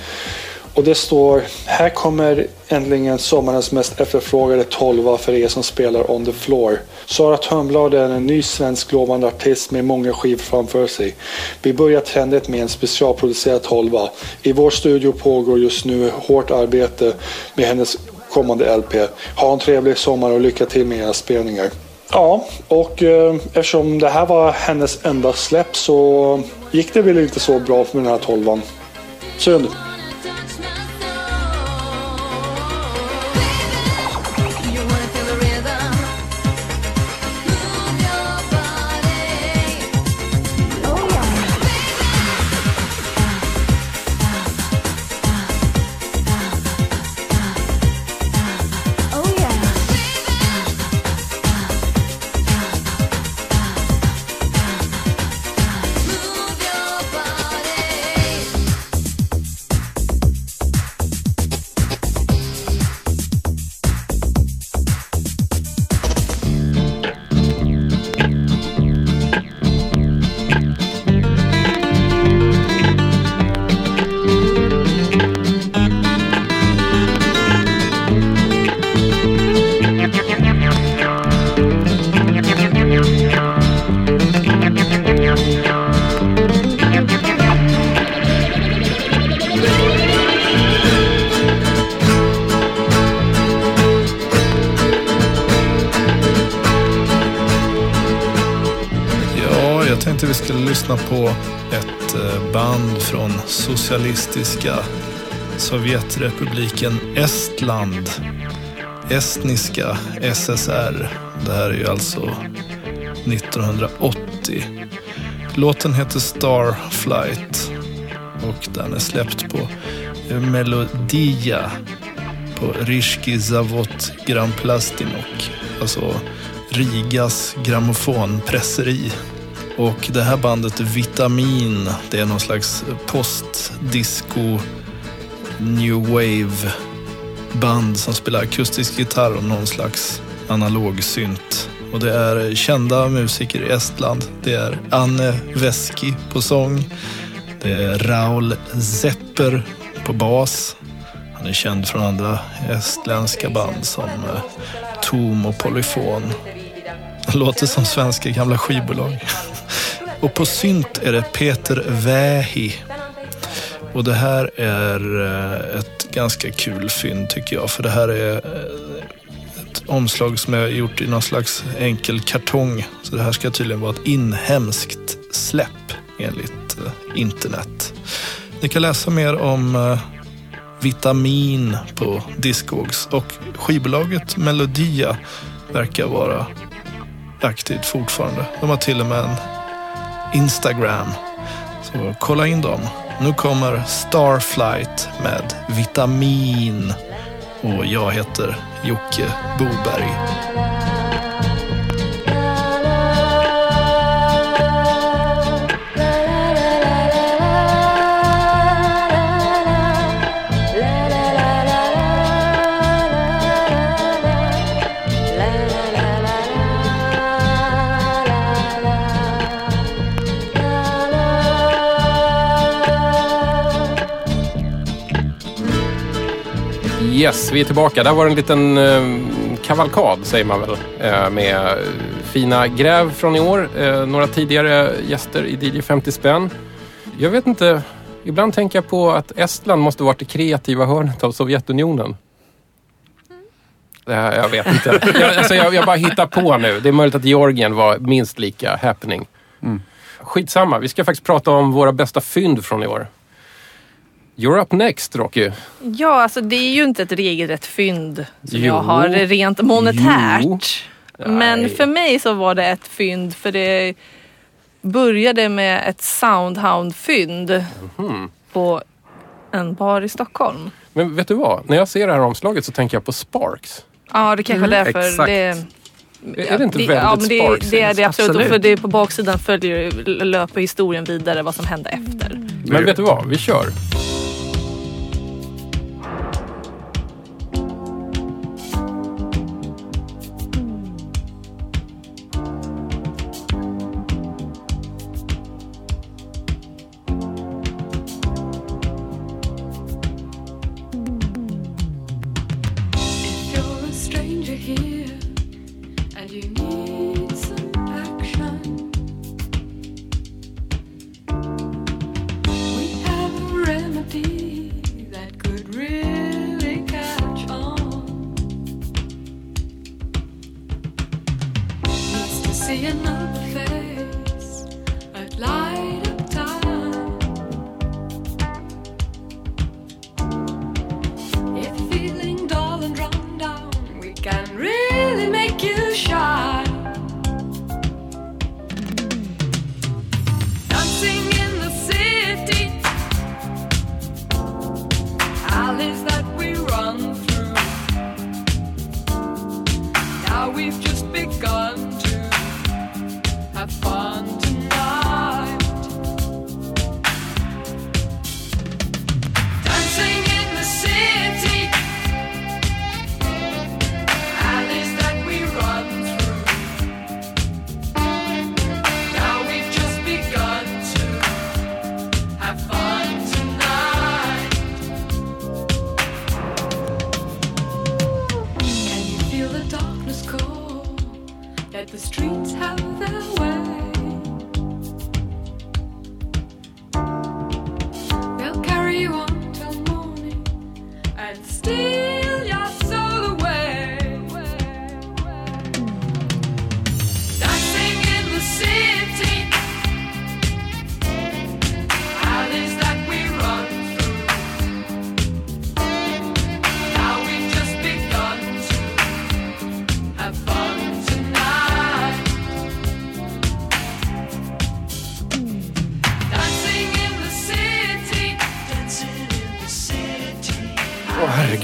Och det står Här kommer äntligen sommarens mest efterfrågade tolva för er som spelar on the floor. Sara Törnblad är en ny svensk lovande artist med många skivor framför sig. Vi börjar trendigt med en specialproducerad tolva. I vår studio pågår just nu hårt arbete med hennes kommande LP. Ha en trevlig sommar och lycka till med era spelningar. Ja, och eh, eftersom det här var hennes enda släpp så gick det väl inte så bra med den här tolvan. Synd. Kommunistiska Sovjetrepubliken Estland. Estniska SSR. Det här är ju alltså 1980. Låten heter Starflight och den är släppt på Melodia på Rishki Zavod Gram Plastinok. Alltså Rigas grammofonpresseri. Och det här bandet Vitamin, det är någon slags post. Disco, new wave band som spelar akustisk gitarr och någon slags analog synt. Och det är kända musiker i Estland. Det är Anne Veski på sång. Det är Raul Zepper på bas. Han är känd från andra estländska band som eh, Tom och Polyfon. Låter som svenska gamla skivbolag. Och på synt är det Peter Vähi. Och det här är eh, ett ganska kul fynd tycker jag. För det här är eh, ett omslag som är gjort i någon slags enkel kartong. Så det här ska tydligen vara ett inhemskt släpp enligt eh, internet. Ni kan läsa mer om Vitamin på Discogs och skivbolaget Melodia verkar vara aktivt fortfarande. De har till och med en Instagram. Så kolla in dem. Nu kommer Starflight med Vitamin. Och jag heter Jocke Boberg. Yes, vi är tillbaka. Där var det en liten eh, kavalkad, säger man väl, eh, med fina gräv från i år. Eh, några tidigare gäster i DJ 50 spänn. Jag vet inte, ibland tänker jag på att Estland måste varit det kreativa hörnet av Sovjetunionen. Jag vet inte. Jag, alltså, jag, jag bara hittar på nu. Det är möjligt att Georgien var minst lika happening. Skitsamma, vi ska faktiskt prata om våra bästa fynd från i år. You're up next, Rocky. Ja, alltså det är ju inte ett regelrätt fynd som Jo. jag har rent monetärt. Men för mig så var det ett fynd för det började med ett Soundhound-fynd Mhm. på en bar i Stockholm. Men vet du vad? När jag ser det här omslaget så tänker jag på Sparks. Ja, det kanske är därför. Exakt. Det, Är det inte väldigt ja, men det, Sparks? det är det absolut. Absolut. För det på baksidan följer, löper historien vidare vad som hände efter. Men vet du vad? Vi kör. See another face. At light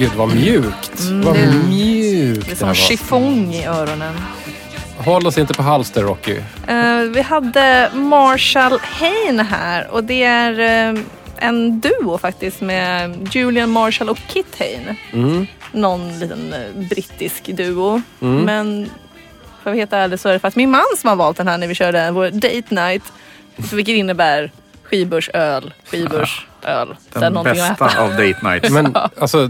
Herregud, vad mjukt. Mm, vad mjukt Det är som chiffong i öronen. Håll oss inte på halster, Rocky. Eh, vi hade Marshall Hain här och det är eh, en duo faktiskt med Julian Marshall och Kit Hain. Mm. Någon liten eh, brittisk duo. Mm. Men för att vara helt ärlig så är det faktiskt min man som har valt den här när vi körde vår date night. Vilket innebär skibörs öl. Sen Den bästa av date nights. Men alltså,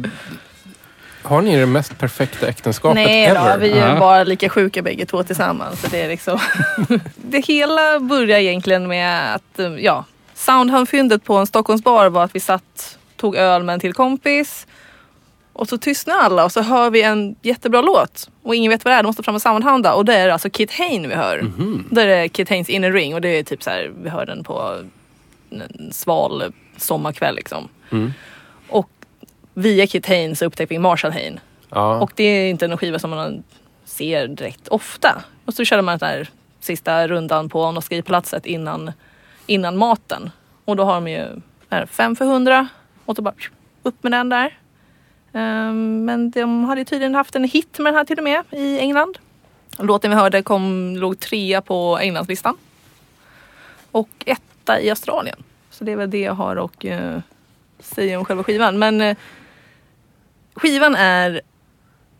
har ni det mest perfekta äktenskapet Nej ever? då, vi är bara lika sjuka bägge två tillsammans. Så det, är liksom det hela börjar egentligen med att ja, Soundhound-fyndet på en Stockholmsbar var att vi satt, tog öl med en till kompis och så tystnar alla och så hör vi en jättebra låt och ingen vet vad det är, de måste fram och soundhounda och det är alltså Kit Hain vi hör. Mhm. Det är Kit Hains Inner Ring och det är typ så här, vi hör den på en sval sommarkväll liksom. Mm. Via Kit Hain så upptäckte vi Marshall Hain. Ja. Och det är inte en skiva som man ser direkt ofta. Och så körde man den här sista rundan på Noskripalatset innan, innan maten. Och då har de ju är, fem för hundra och så bara upp med den där. Ehm, men de hade tydligen haft en hit med den här till och med i England. Låten vi hörde kom, låg trea på Englandslistan. Och etta i Australien. Så det är väl det jag har att uh, säga om själva skivan. Men eh, skivan är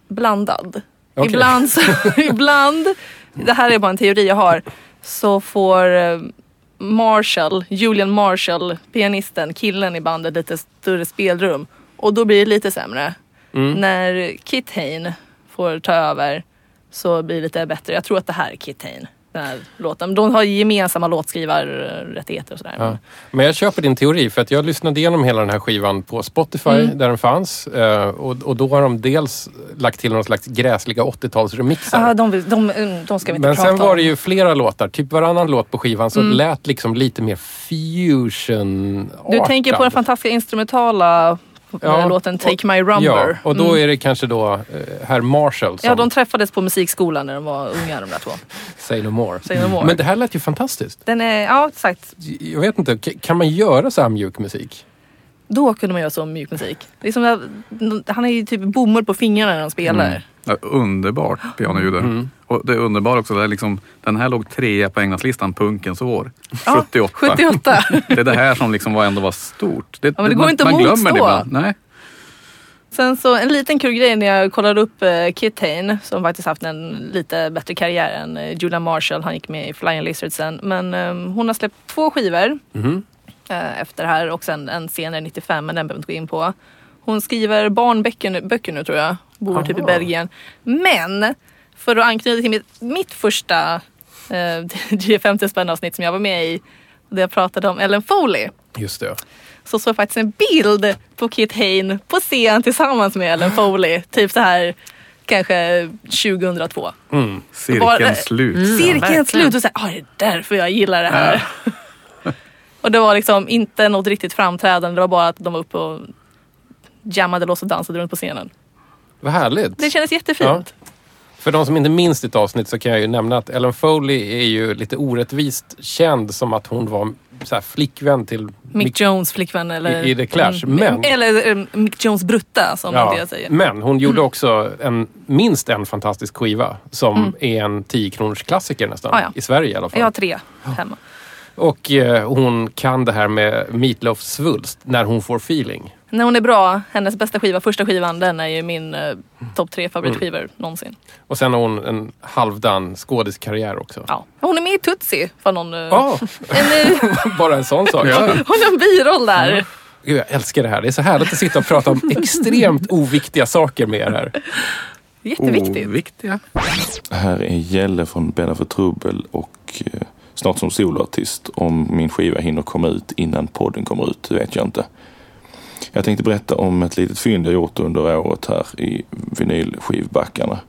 blandad. Okej. Ibland, så, ibland, det här är bara en teori jag har, så får eh, Marshall, Julian Marshall, pianisten, killen i bandet lite större spelrum. Och då blir det lite sämre. Mm. När Kit Hain får ta över så blir det lite bättre. Jag tror att det här är Kit Hain. Den här låten. De har gemensamma låtskrivarrättigheter och sådär. Ja. Men jag köper din teori för att jag lyssnade igenom hela den här skivan på Spotify Mm. där den fanns. eh, Och, och då har de dels lagt till någon slags gräsliga 80-talsremixar. Ah, de, de, de ska vi inte Men prata sen var om. det ju flera låtar, typ varannan låt på skivan så Mm. lät liksom lite mer fusion Du tänker på den fantastiska instrumentala Ja, låten Take och- My Rumber. Ja, och då Mm. är det kanske då eh, herr Marshall som Ja, de träffades på musikskolan när de var unga de där två. Say No More. Say No More. Men det här lät ju fantastiskt. Den är, ja exakt. Jag vet inte, kan man göra så här mjuk musik? Då kunde man göra så mjuk musik. Det är som att, han är ju typ bomull på fingrarna när han spelar. Mm. Ja, underbart pianoljud. Mm. Och det är underbart också, det är liksom, den här låg trea på Englandslistan punkens år. Ja, 78. 78. det är det här som liksom var ändå var stort. Det, men det går man, inte att man glömmer det ibland. Nej. Sen så en liten kul grej när jag kollade upp eh, Kit Hain som faktiskt haft en lite bättre karriär än eh, Julia Marshall. Han gick med i Flying Lizards sen. Men eh, hon har släppt två skivor Mhm. Eh, efter det här och sen en senare 95 men den behöver vi inte gå in på. Hon skriver barnböcker nu, böcker nu tror jag. Bor typ i Aha. Belgien. Men för att anknyta till mitt, mitt första eh, G50 spänn avsnitt som jag var med i. Där jag pratade om Ellen Foley Just det. så såg jag faktiskt en bild på Kit Hain på scen tillsammans med Ellen Foley. Typ så här kanske 2002. Mm. Cirkeln slut. Mm, Cirkeln slut och så här, ah, det är därför jag gillar det här. och det var liksom inte något riktigt framträdande. Det var bara att de var uppe och jammade loss och dansade runt på scenen. Vad härligt. Det kändes jättefint. För de som inte minns ditt avsnitt så kan jag ju nämna att Ellen Foley är ju lite orättvist känd som att hon var så flickvän till Mick Jones flickvän eller... I- i The Clash, Mm, men- Eller eh, Mick Jones brutta som Ja, det säger. Men hon gjorde också en, minst en fantastisk skiva som Mm. är en 10 kronors klassiker nästan. Ja, ja. I Sverige i alla fall. Jag har tre hemma. Och eh, hon kan det här med Meatloaf svulst, när hon får feeling. När hon är bra, hennes bästa skiva, första skivan, den är ju min eh, topp tre favoritskivor Mm. någonsin. Och sen har hon en halvdan skådiskarriär också. Ja. Hon är med i Tootsie. För någon, Ja. en, eh, Bara en sån sak. Hon har en biroll där. Gud, jag älskar det här. Det är så härligt att sitta och prata om extremt oviktiga saker med er här. Jätteviktigt. Oviktiga. Här är Gälle från Bädda för trubbel och eh, snart som soloartist. Om min skiva hinner komma ut innan podden kommer ut, det vet jag inte. Jag tänkte berätta om ett litet fynd jag gjort under året här i vinylskivbackarna.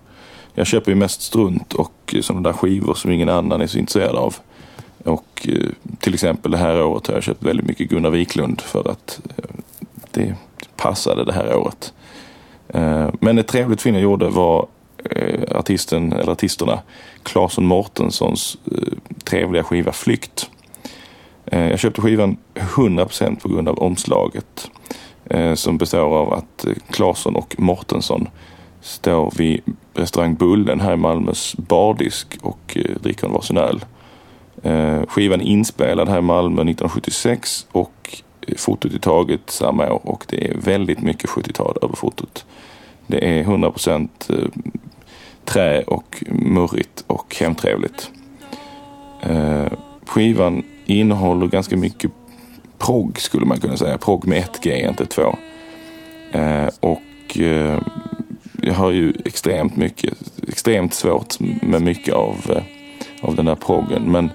Jag köper ju mest strunt och sådana där skivor som ingen annan är så intresserad av. Och eh, till exempel det här året har jag köpt väldigt mycket Gunnar Wiklund för att eh, det passade det här året. Eh, men ett trevligt fynd jag gjorde var artisten, eller artisterna Claesson Mortenssons eh, trevliga skiva Flykt. Eh, jag köpte skivan 100% på grund av omslaget eh, som består av att Claesson och Mortensson står vid restaurang Bullen här i Malmös bardisk och dricker en varsin öl. Skivan är inspelad här i Malmö 1976 och fotot är taget samma år och det är väldigt mycket 70-tal över fotot. Det är 100% trä och murrigt och hemtrevligt. Eh, Skivan innehåller ganska mycket progg skulle man kunna säga. Progg med ett G, inte två. Eh, och eh, jag har ju extremt mycket, extremt svårt med mycket av, eh, av den där proggen. Men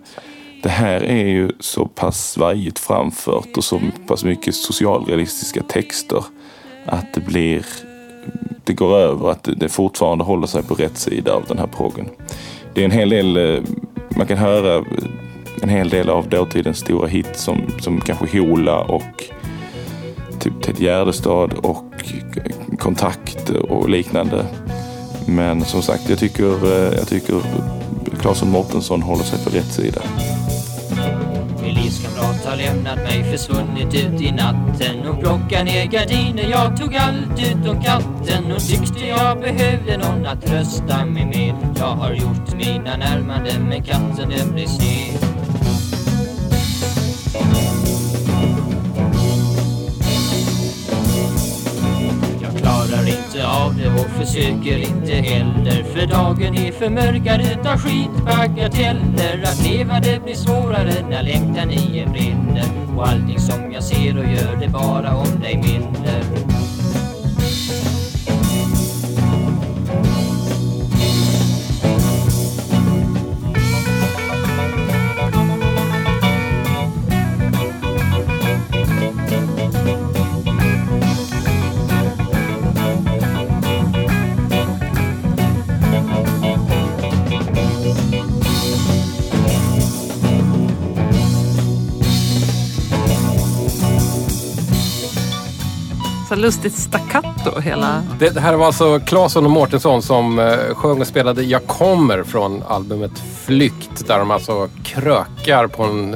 det här är ju så pass svajigt framfört och så pass mycket socialrealistiska texter att det blir det går över, att det- fortfarande håller sig på rätt sida av den här proggen. Det är en hel del, eh, man kan höra eh, en hel del av dåtidens stora hits som, som kanske Hola och typ Ted Gärdestad och Kontakt och liknande. Men som sagt, jag tycker, eh, jag tycker Claesson Mårtensson håller sig på rätt sida. Min har lämnat mig, försvunnit ut i natten och plockat ner gardiner. Jag tog allt utom katten och tyckte jag behövde någon att trösta mig med. Jag har gjort mina närmanden men katten den blev sned. Av det och försöker inte heller. För dagen är för mörkad utav skitbagateller Att leva det blir svårare när längtan i en brinner. Och allting som jag ser och gör det bara om dig minner. Så lustigt staccato hela... Det, det här var alltså Claesson och Mårtensson som eh, sjöng och spelade Jag kommer från albumet Flykt där de alltså krökar på en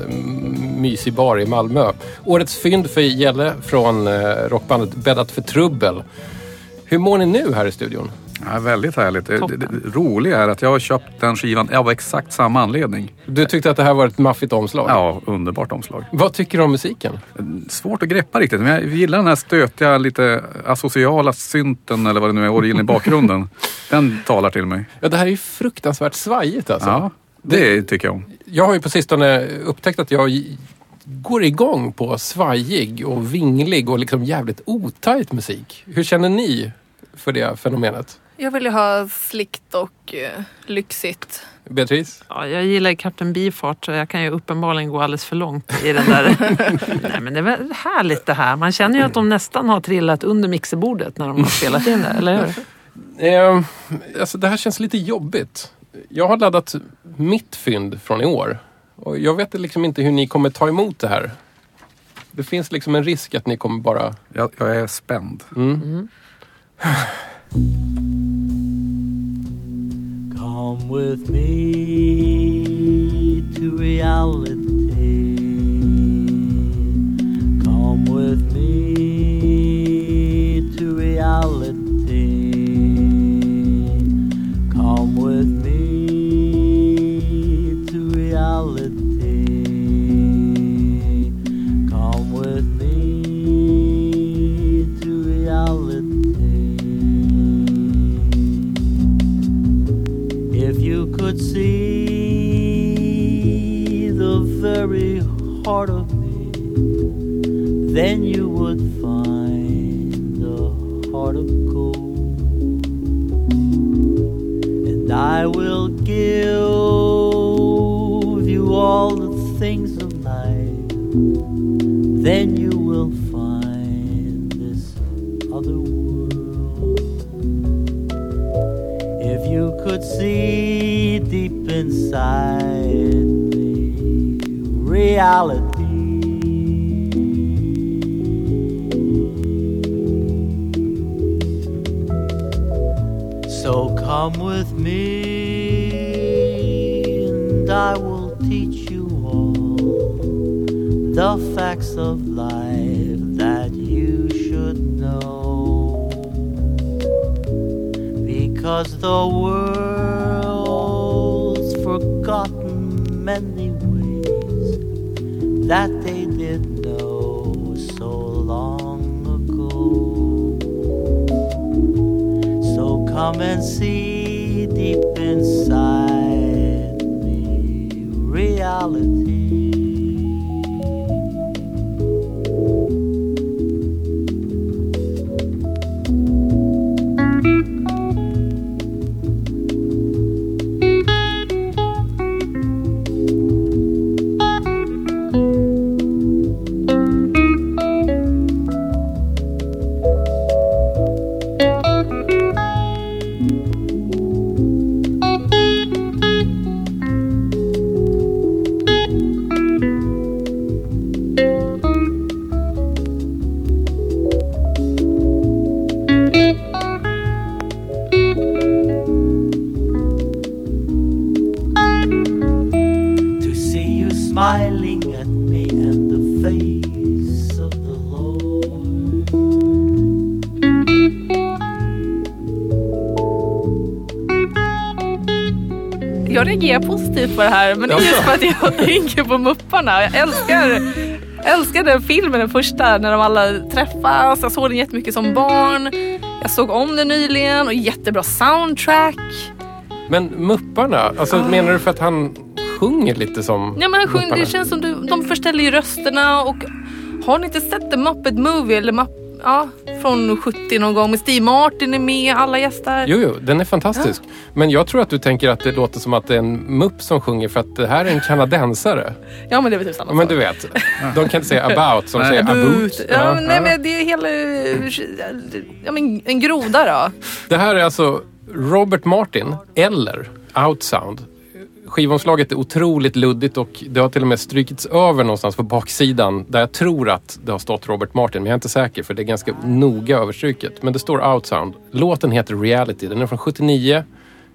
mysig bar i Malmö. Årets fynd för Gälle från eh, rockbandet Bäddat för trubbel. Hur mår ni nu här i studion? Ja, väldigt härligt. Det, det, det roliga är att jag har köpt den skivan av exakt samma anledning. Du tyckte att det här var ett maffigt omslag? Ja, underbart omslag. Vad tycker du om musiken? Svårt att greppa riktigt, men jag gillar den här stötiga, lite asociala synten eller vad det nu är, orgeln i bakgrunden. den talar till mig. Ja, det här är ju fruktansvärt svajigt alltså. Ja, det tycker jag om. Jag har ju på sistone upptäckt att jag går igång på svajig och vinglig och liksom jävligt otajt musik. Hur känner ni för det fenomenet? Jag vill ju ha slickt och eh, lyxigt. Beatrice? Ja, jag gillar Kapten Bifart så jag kan ju uppenbarligen gå alldeles för långt i den där. Nej, men det är väl härligt det här. Man känner ju att de nästan har trillat under mixerbordet när de har spelat in det, eller hur? Eh, alltså det här känns lite jobbigt. Jag har laddat mitt fynd från i år. Och jag vet liksom inte hur ni kommer ta emot det här. Det finns liksom en risk att ni kommer bara... Jag, jag är spänd. Mm. Come with me to reality. Come with me to reality. Very heart of me, then you would find a heart of gold. And I will give you all the things of life, then you will find this other world. If you could see deep inside reality. So come with me, and I will teach you all the facts of life that you should know because the world's that they did know so long ago. So come and see deep inside me reality. På det här men det är just för att jag tänker på Mupparna. Jag älskar, älskar den filmen, den första, när de alla träffas. Jag såg den jättemycket som barn. Jag såg om den nyligen och jättebra soundtrack. Men Mupparna, alltså Ah. menar du för att han sjunger lite som Ja men han sjunger, det känns som du, de förställer ju rösterna och har ni inte sett The Muppet Movie? Eller Mupp, ja, från 70 någon gång med Steve Martin är med, alla gäster. Jo, jo, den är fantastisk. Men jag tror att du tänker att det låter som att det är en mupp som sjunger för att det här är en kanadensare. Ja men det är väl typ samma Ja, men sak. du vet, de kan inte säga about som Nej. säger About. about. Ja, men, nej, men det är hela... Ja, men en groda då. Det här är alltså Robert Martin eller Outsound skivomslaget är otroligt luddigt och det har till och med strykits över någonstans på baksidan där jag tror att det har stått Robert Martin, men jag är inte säker för det är ganska noga överstruket. Men det står Outsound. Låten heter Reality. Den är från 79,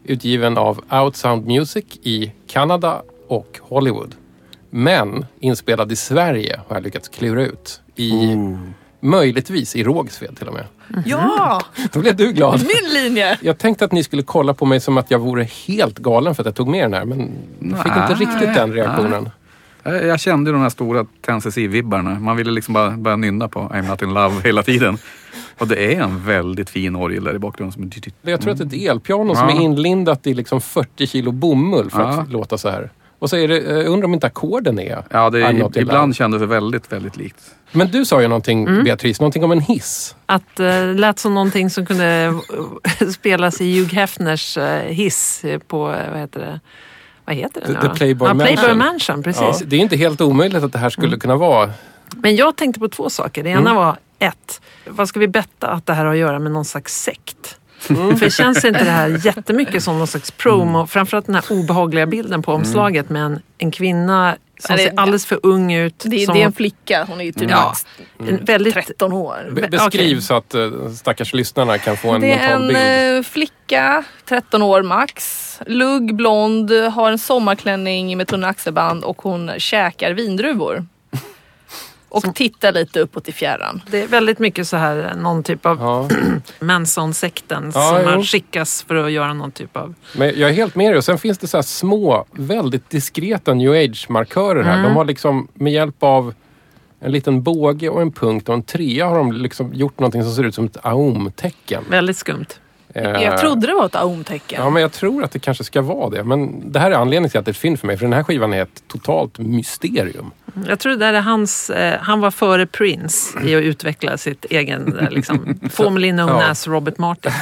utgiven av Outsound Music i Kanada och Hollywood. Men inspelad i Sverige har jag lyckats klura ut. I, Möjligtvis i Rågsved till och med. Ja! Då blev du glad. Min linje! Jag tänkte att ni skulle kolla på mig som att jag vore helt galen för att jag tog med den här. Men jag fick inte riktigt den reaktionen. Jag jag kände de här stora Tennessee-vibbarna. Man ville liksom bara börja nynna på I'm not in love hela tiden. Och det är en väldigt fin orgel där i bakgrunden. Som... Jag tror att det är ett elpiano som är inlindat i liksom 40 kilo bomull för Ja. att låta så här. Och så är det, jag undrar om inte ackorden är Ja, det är, in ibland kändes det väldigt, väldigt likt. Men du sa ju någonting, Mm. Beatrice, någonting om en hiss. Att eh, lät som någonting som kunde eh, spelas i Hugh Hefners eh, hiss på, eh, vad heter det? Vad heter det The, the? Playboy ja, Mansion. Playboy Mansion, precis. Ja, det är inte helt omöjligt att det här skulle kunna vara... Men jag tänkte på två saker. Det ena Mm. var ett, vad ska vi betta att det här har att göra med någon slags sekt? Mm. För känns inte det här jättemycket som någon slags promo? Framförallt den här obehagliga bilden på omslaget med en, en kvinna som det- ser alldeles för ung ut. Det, som, det är en flicka, hon är ju typ Ja. max en väldigt, 13 år. Be- beskriv så att uh, stackars lyssnarna kan få en Det är mental en bild. eh, flicka, 13 år max. Lugg, blond, har en sommarklänning med tunna axelband och hon käkar vindruvor. Och tittar lite uppåt i fjärran. Det är väldigt mycket så här någon typ av Ja. Manson-sekten Ja, som jo. man skickas för att göra någon typ av... Men jag är helt med dig. Och sen finns det så här små, väldigt diskreta new age-markörer här. Mm. De har liksom med hjälp av en liten båge och en punkt och en trea har de liksom gjort någonting som ser ut som ett aum-tecken. Väldigt skumt. Eh, Jag trodde det var ett aum-tecken. Ja, men jag tror att det kanske ska vara det. Men det här är anledningen till att det är ett fynd för mig. För den här skivan är ett totalt mysterium. Jag tror det där är hans, eh, han var före Prince i att utveckla sitt egen, eh, liksom, formerly known Ja. as Robert Martin.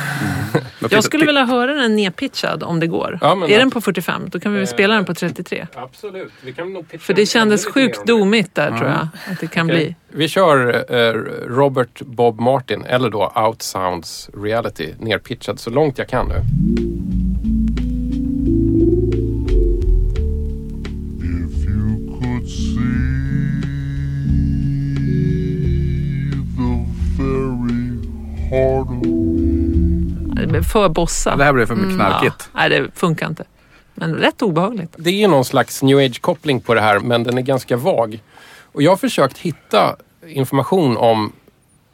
Men Jag skulle vilja höra den nedpitchad om det går. Ja, är den på 45, då kan vi väl spela den på 33. Absolut. Vi kan nog pitcha För det kändes sjukt domigt där tror jag. Att det kan Okej. bli. Vi kör eh, Robert Bob Martin, eller då Outsounds Reality, nerpitchad så långt jag kan nu. If you could see the very heart of Det blev för bossa. Det här blev för Mm, knarkigt. Ja. Nej, det funkar inte. Men rätt obehagligt. Det är ju någon slags new age-koppling på det här, men den är ganska vag. Och jag har försökt hitta information om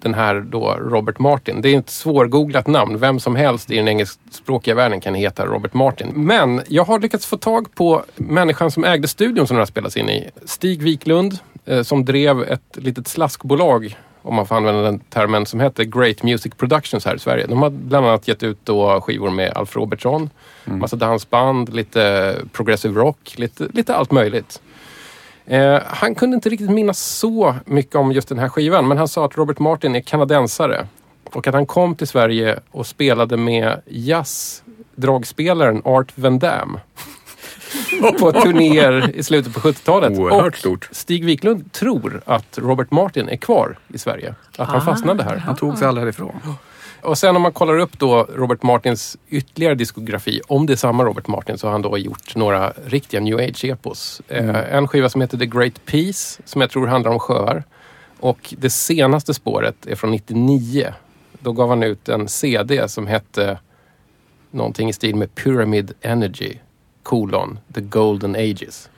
den här då Robert Martin. Det är ett svårgooglat namn. Vem som helst i den engelskspråkiga världen kan heta Robert Martin. Men jag har lyckats få tag på människan som ägde studion som den har spelats in i. Stig Wiklund, eh, som drev ett litet slaskbolag om man får använda den termen, som hette Great Music Productions här i Sverige. De har bland annat gett ut då skivor med Alf Robertsson, massa dansband, lite progressive rock, lite, lite allt möjligt. Eh, han kunde inte riktigt minnas så mycket om just den här skivan men han sa att Robert Martin är kanadensare och att han kom till Sverige och spelade med jazzdragspelaren Art Van Damme på turnéer i slutet på 70-talet. Oerhört och stort. Stig Wiklund tror att Robert Martin är kvar i Sverige. Att han Ah. fastnade här. Han tog sig aldrig härifrån. Och sen om man kollar upp då Robert Martins ytterligare diskografi, om det är samma Robert Martin så har han då gjort några riktiga new age-epos. Eh, en skiva som heter The Great Peace som jag tror handlar om sjöar. Och det senaste spåret är från 99. Då gav han ut en CD som hette någonting i stil med Pyramid Energy kolon The Golden Ages.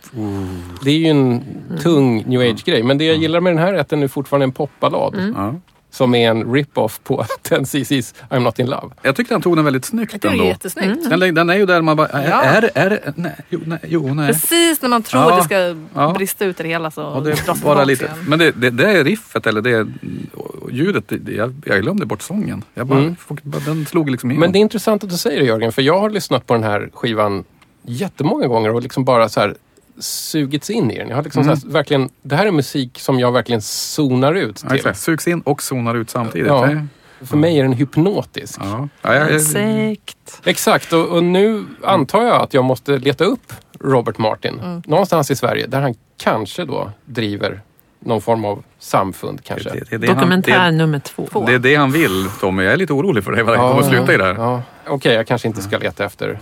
Det är ju en tung new age-grej. Men det jag gillar med den här är att den är fortfarande en popballad. Ja. Som är en rip-off på 10cc's I'm Not In Love. Jag tyckte han tog den väldigt snyggt det är ändå. jättesnyggt. Den, den är ju där man bara, är, Ja. är, är, nej, jo, nej, jo, nej. Precis när man tror Ja. att det ska Ja. brista ut i det hela så Och det bara lite. igen. Men det, det, det är riffet eller det ljudet. Det, jag, jag glömde bort sången. Jag bara, Mm. Den slog liksom igenom. Men det är intressant att du säger det Jörgen, för jag har lyssnat på den här skivan jättemånga gånger och liksom bara så här sugits in i den. Jag har liksom Mm. så här, verkligen, det här är musik som jag verkligen zonar ut Ja, till. exakt. Sugs in och zonar ut samtidigt. Ja. För mig är den hypnotisk. Ja. Ja, jag, jag, Sekt. Exakt, och, och nu antar jag att jag måste leta upp Robert Martin Mm. någonstans i Sverige där han kanske då driver någon form av samfund kanske. Det, det, det han- Dokumentär det- nummer två. Det är det han vill Tommy. Jag är lite orolig för dig vad det kommer att sluta i där. Ja. Okej, jag kanske inte ska leta efter.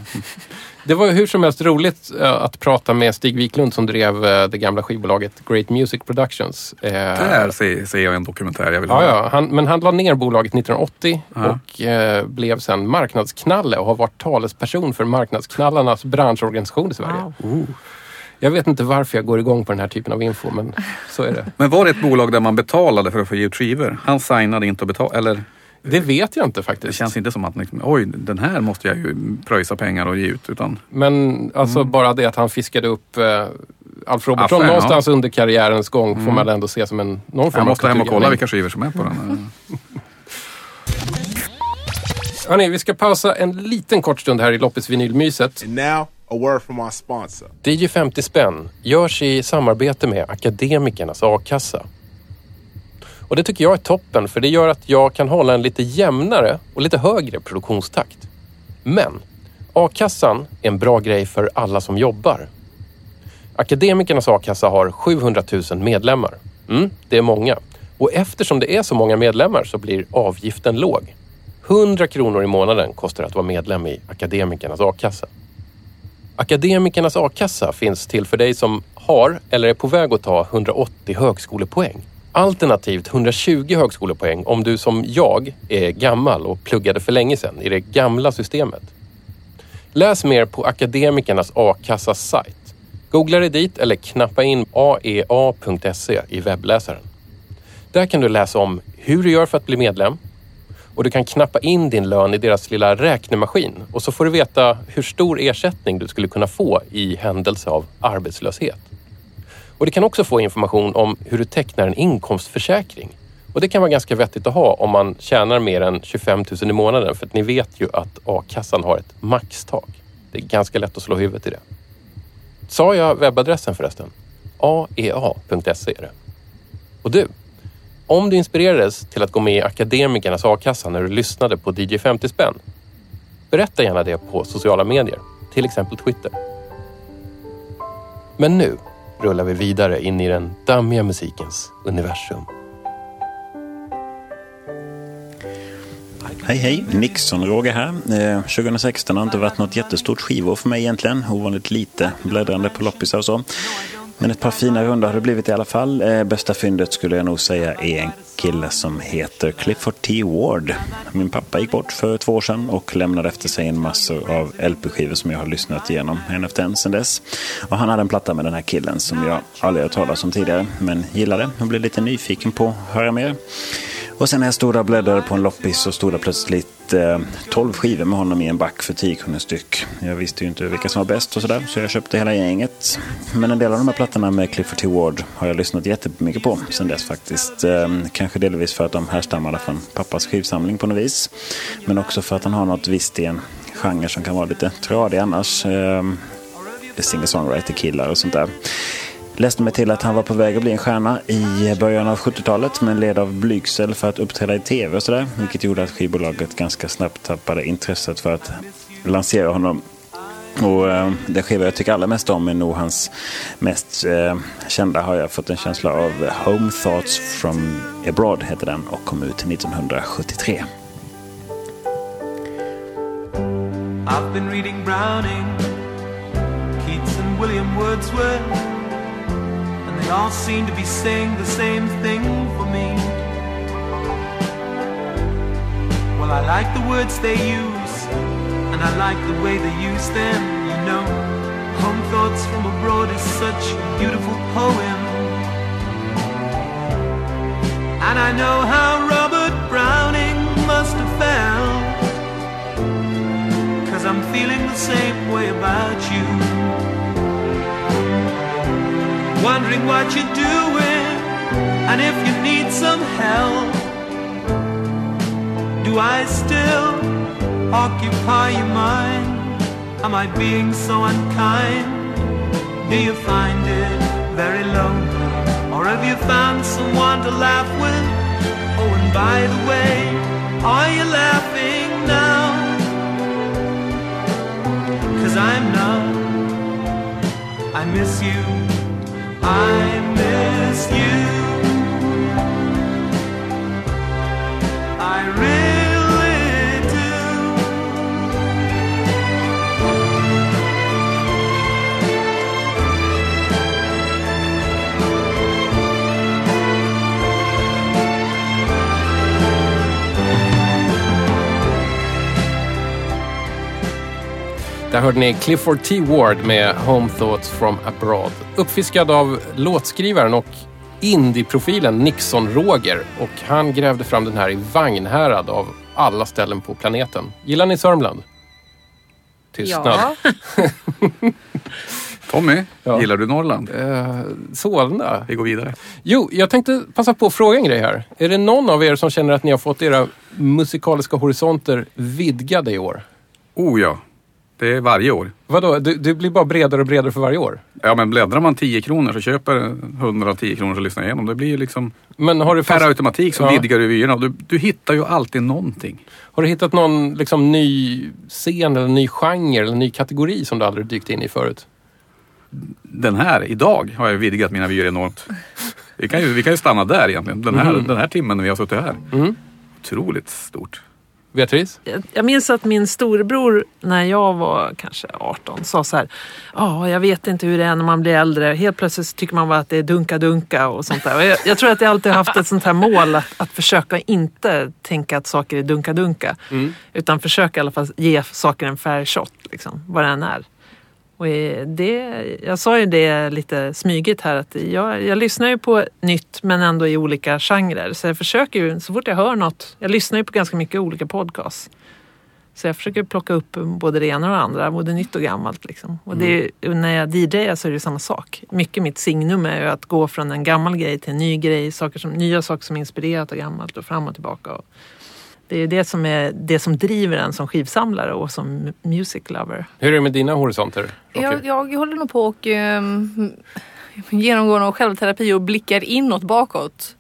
Det var ju hur som helst roligt eh, att prata med Stig Wiklund som drev eh, det gamla skivbolaget Great Music Productions. Eh, Där ser, jag en dokumentär jag vill ha. ja. Han, men han la ner bolaget 1980 Ja. och eh, blev sen marknadsknalle och har varit talesperson för marknadsknallarnas branschorganisation i Sverige. Jag vet inte varför jag går igång på den här typen av info, men så är det. Men var det ett bolag där man betalade för att få ge ut skivor? Han signade inte och betalade, eller? Det vet jag inte faktiskt. Det känns inte som att liksom, oj, den här måste jag ju pröjsa pengar och ge ut. Utan Men alltså bara det att han fiskade upp eh, Alf Robertsson Affären, någonstans under karriärens gång får Mm. man ändå se som en någon form jag av måste hem och kolla vilka skivor som är på den. Hörrni, vi ska pausa en liten kort stund här i Loppis vinylmyset. And now, a word from our sponsor. DJ 50 spänn görs i samarbete med Akademikernas a-kassa. Och det tycker jag är toppen för det gör att jag kan hålla en lite jämnare och lite högre produktionstakt. Men a-kassan är en bra grej för alla som jobbar. Akademikernas a-kassa har 700 000 medlemmar. Mm, det är många. Och eftersom det är så många medlemmar så blir avgiften låg. 100 kronor i månaden kostar det att vara medlem i Akademikernas a-kassa. Akademikernas a-kassa finns till för dig som har eller är på väg att ta 180 högskolepoäng. Alternativt 120 högskolepoäng om du som jag är gammal och pluggade för länge sedan i det gamla systemet. Läs mer på Akademikernas a-kassas sajt. Googla dig dit eller knappa in aea.se i webbläsaren. Där kan du läsa om hur du gör för att bli medlem och du kan knappa in din lön i deras lilla räknemaskin och så får du veta hur stor ersättning du skulle kunna få i händelse av arbetslöshet. Och du kan också få information om hur du tecknar en inkomstförsäkring. Och det kan vara ganska vettigt att ha om man tjänar mer än 25 000 i månaden för att ni vet ju att a-kassan har ett maxtak. Det är ganska lätt att slå huvudet i det. Sa jag webbadressen förresten? aea.se är det. Och du, om du inspirerades till att gå med i Akademikernas a-kassa när du lyssnade på DJ 50 spänn, berätta gärna det på sociala medier, till exempel Twitter. Men nu rullar vi vidare in i den dammiga musikens universum. Hej hej, Nixon-Roger här. Eh, 2016 har inte varit något jättestort skivår för mig egentligen. Ovanligt lite bläddrande på loppisar och så. Men ett par fina rundor har det blivit i alla fall. Eh, bästa fyndet skulle jag nog säga är en kille som heter Clifford T. Ward. Min pappa gick bort för två år sedan och lämnade efter sig en massor av LP-skivor som jag har lyssnat igenom en efter en sedan dess. Och han hade en platta med den här killen som jag aldrig hört talas om tidigare men gillade och blev lite nyfiken på att höra mer. Och sen när jag stod där och bläddrade på en loppis så stod det plötsligt eh, 12 skivor med honom i en back för 10 kronor styck. Jag visste ju inte vilka som var bäst och sådär så jag köpte hela gänget. Men en del av de här plattorna med Clifford T. Ward har jag lyssnat jättemycket på sen dess faktiskt. Eh, kanske delvis för att de härstammade från pappas skivsamling på något vis. Men också för att han har något visst i en genre som kan vara lite tradig annars. Eh, Singer-songwriter-killar och sånt där. Läste mig till att han var på väg att bli en stjärna i början av 70-talet men led av blygsel för att uppträda i tv och sådär. Vilket gjorde att skivbolaget ganska snabbt tappade intresset för att lansera honom. Och eh, den skiva jag tycker allra mest om är nog hans mest eh, kända har jag fått en känsla av. Home Thoughts from Abroad heter den och kom ut 1973. I've been reading Browning, Keats, and William Wordsworth, they all seem to be saying the same thing for me. Well, I like the words they use, and I like the way they use them, you know. Home Thoughts from Abroad is such a beautiful poem. And I know how Robert Browning must have felt. Wondering what you're doing, and if you need some help. Do I still occupy your mind? Am I being so unkind? Do you find it very lonely? Or have you found someone to laugh with? Oh, and by the way, are you laughing now? Cause I'm not. I miss you. I miss you. Där hörde ni Clifford T. Ward med Home Thoughts from Abroad. Uppfiskad av låtskrivaren och indieprofilen Nixon Roger. Och han grävde fram den här i Vagnhärad av alla ställen på planeten. Gillar ni Sörmland? Tystnad. Tommy, gillar du Norrland? Uh, Solna. Vi går vidare. Jo, jag tänkte passa på att fråga en grej här. Är det någon av er som känner att ni har fått era musikaliska horisonter vidgade i år? Oh ja, det är varje år. Vadå, det, det blir bara bredare och bredare för varje år? Ja men bläddrar man 10 kronor så köper 100 av 10 kronor så lyssnar igenom. Det blir ju liksom Men har du per fast- automatik så Ja. vidgar du vyerna. Du, du hittar ju alltid någonting. Har du hittat någon liksom, ny scen eller ny genre eller ny kategori som du aldrig dykt in i förut? Den här, idag, har jag vidgat mina vyer enormt. Vi kan ju, vi kan ju stanna där egentligen. Den här, Mhm. den här timmen när vi har suttit här. Mm. Otroligt stort. Beatrice? Jag- minns att min storebror när jag var kanske 18 sa så här. Ja, jag vet inte hur det är när man blir äldre. Helt plötsligt tycker man bara att det är dunka-dunka och sånt där. Och jag, jag tror att jag alltid haft ett sånt här mål att, att försöka inte tänka att saker är dunka-dunka. Mm. Utan försöka i alla fall ge saker en fair shot, liksom, vad den är. Och det, jag sa ju det lite smygigt här att jag, jag lyssnar ju på nytt men ändå i olika genrer. Så jag försöker ju, så fort jag hör något, jag lyssnar ju på ganska mycket olika podcasts. Så jag försöker plocka upp både det ena och det andra, både nytt och gammalt. Liksom. Och det är, när jag DJar så är det samma sak. Mycket mitt signum är ju att gå från en gammal grej till en ny grej, saker som, nya saker som är inspirerat av gammalt och fram och tillbaka. Och det är det som, är, det som driver en som skivsamlare och som music lover. Hur är det med dina horisonter? Jag, jag håller nog på och um, genomgår någon självterapi och blickar inåt bakåt.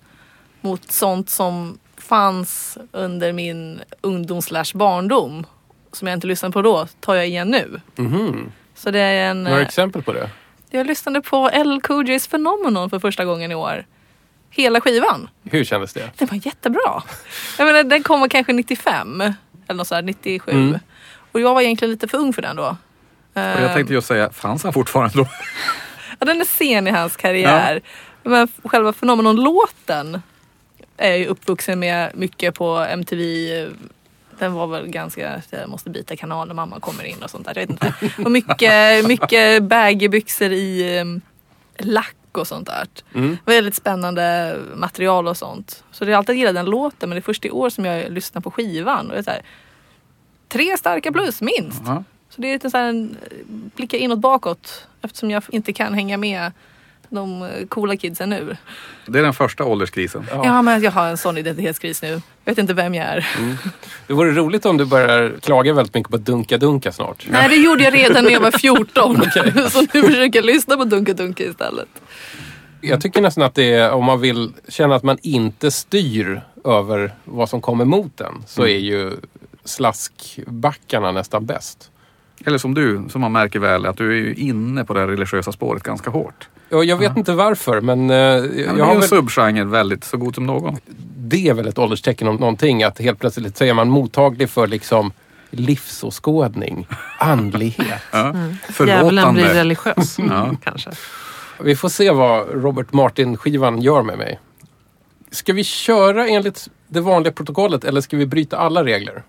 Mot sånt som fanns under min ungdom slash barndom. Som jag inte lyssnade på då, tar jag igen nu. Mhm. Så det är en... Några eh, exempel på det? Jag lyssnade på L. Cool J's Phenomenon för första gången i år. Hela skivan. Hur kändes det? Den var jättebra. Jag menar, den kom kanske 95. Eller något sådär, 97. Mm. Och jag var egentligen lite för ung för den då. Och jag Eh, tänkte just säga, fanns han fortfarande då? Ja, den är sen i hans karriär. Men själva Phenomenon-låten är jag ju uppvuxen med mycket på MTV. Den var väl ganska, jag måste byta kanal när mamma kommer in och sånt där. Jag vet inte. Och mycket, mycket baggybyxor i um, lack och sånt där. Mm. Väldigt spännande material och sånt. Så det är alltid gillat den låten men det är först i år som jag lyssnar på skivan. Och det är här, tre starka plus minst. Ja. Så det är lite så här en blicka inåt bakåt eftersom jag inte kan hänga med de eh, coola kidsen nu. Det är den första ålderskrisen. Ja. men jag har en sån identitetskris nu. Jag vet inte vem jag är. Mm. Det vore roligt om du börjar klaga väldigt mycket på dunka-dunka snart. Nej det gjorde jag redan när jag var 14. Så nu försöker jag lyssna på Dunka Dunka istället. Jag tycker nästan att det är, om man vill känna att man inte styr över vad som kommer mot en, så Mm. är ju slaskbackarna nästan bäst. Eller som du, som man märker väl, att du är ju inne på det här religiösa spåret ganska hårt. Ja, jag vet inte varför, men eh, Ja, jag det är en väl, subgenre väldigt så god som någon. det är väl ett ålderstecken om någonting, att helt plötsligt så är man mottaglig för liksom livsåskådning, andlighet. Ja. Djävulen blir religiös, Ja. kanske. Vi får se vad Robert Martin-skivan gör med mig. Ska vi köra enligt det vanliga protokollet eller ska vi bryta alla regler?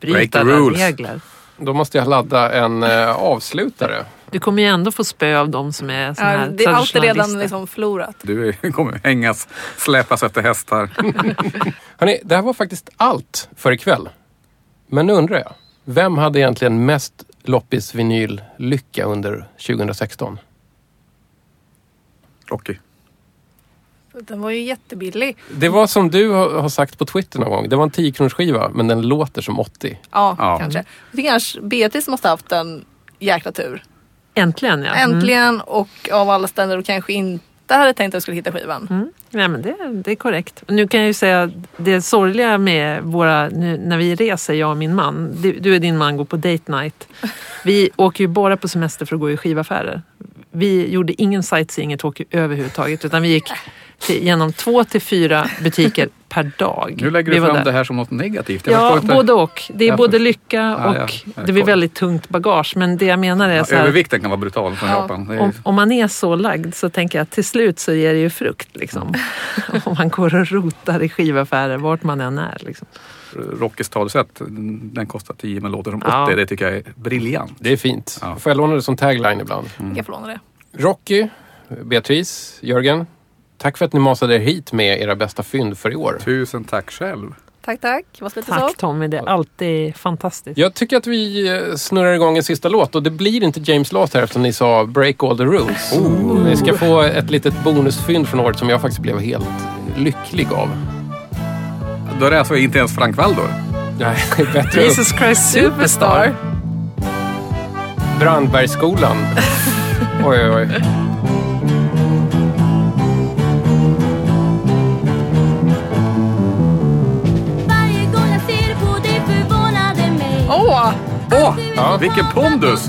Bryta alla regler. Då måste jag ladda en eh, avslutare. Du kommer ju ändå få spö av dem som är såna Ja, här det är alltid redan liksom förlorat. Du är- kommer hängas, släpas efter hästar. Hörrni, det här var faktiskt allt för ikväll. Men nu undrar jag, vem hade egentligen mest loppis vinyl lycka under 2016? Rocky. Den var ju jättebillig. Det var som du har sagt på Twitter någon gång. Det var en 10 kronors skiva men den låter som 80. Ja, Ja. kanske. Jag tycker kanske Beatrice måste ha haft en jäkla tur. Äntligen ja. Mm. Äntligen och av alla ställen och kanske inte hade tänkt att jag skulle hitta skivan. Mm. Nej, men det, det är korrekt. Nu kan jag ju säga det sorgliga med våra, nu, när vi reser, jag och min man. Du, du och din man går på date night. Vi åker ju bara på semester för att gå i skivaffärer. Vi gjorde ingen sightseeing i Tokyo överhuvudtaget utan vi gick till, genom två till fyra butiker per dag. Nu lägger Vi du fram där. det här som något negativt. Jag Ja, inte. både och. Det är Jag både förstår- lycka Ja, och ja, jag det blir väldigt tungt bagage. Men det jag menar är Ja, så här, övervikten kan vara brutal från Ja. Japan. Är, om, om man är så lagd så tänker jag att till slut så ger det ju frukt. Liksom. om man går och rotar i skivaffärer vart man än är. Liksom. Rockys talesätt, den kostar 10 men låter som 80. Ja. Det tycker jag är briljant. Det är fint. Får jag låna det som tagline ibland? Jag får låna det. Rocky, Beatrice, Jörgen. Tack för att ni masade er hit med era bästa fynd för i år. Tusen tack själv. Tack, tack. Tack Tommy, det är alltid fantastiskt. Jag tycker att vi eh, snurrar igång en sista låt och det blir inte James Last här eftersom ni sa Break All The Rules. Ni ska få ett litet bonusfynd från året som jag faktiskt blev helt lycklig av. Då är det alltså inte ens Frank Waldor? Nej, bättre Jesus Christ Superstar. Brandbergsskolan. oj, oj, oj. Åh! Vilken pondus!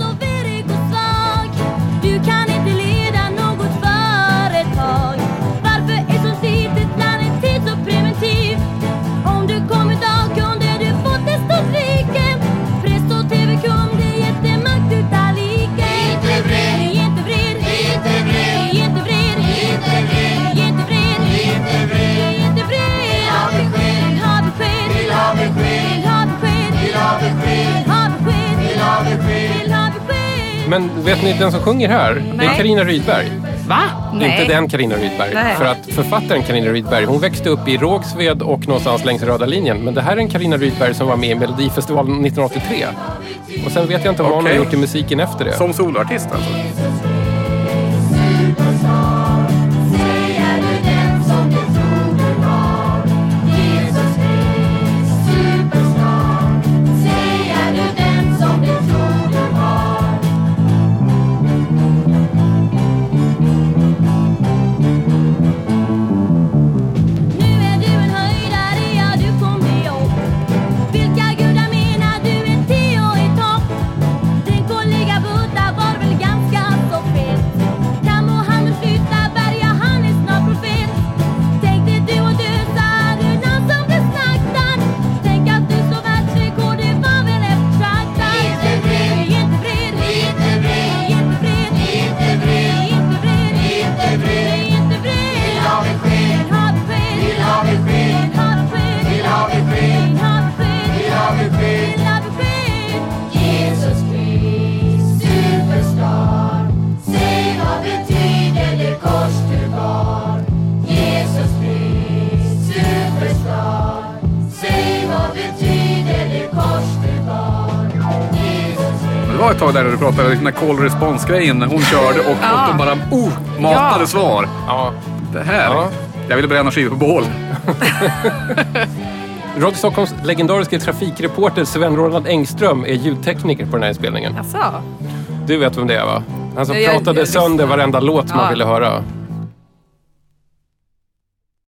Vet ni den som sjunger här? Det är Nej. Carina Rydberg. Va? Inte den Carina Rydberg. Nej. För att författaren Carina Rydberg, hon växte upp i Rågsved och någonstans längs röda linjen. Men det här är en Carina Rydberg som var med i Melodifestivalen 1983. Och sen vet jag inte vad hon har Okej. gjort i musiken efter det. Som soloartist alltså? Pratade om den här call response-grejen. Hon körde och, Ja. och de bara oh, matade Ja. svar. Ja. Det här. Jag ville bränna skivor på bål. Radio Stockholms legendariska trafikreporter Sven-Roland Engström är ljudtekniker på den här inspelningen. Jaså? Du vet vem det är va? Han som Ja, jag- pratade jag sönder varenda låt man Ja. ville höra.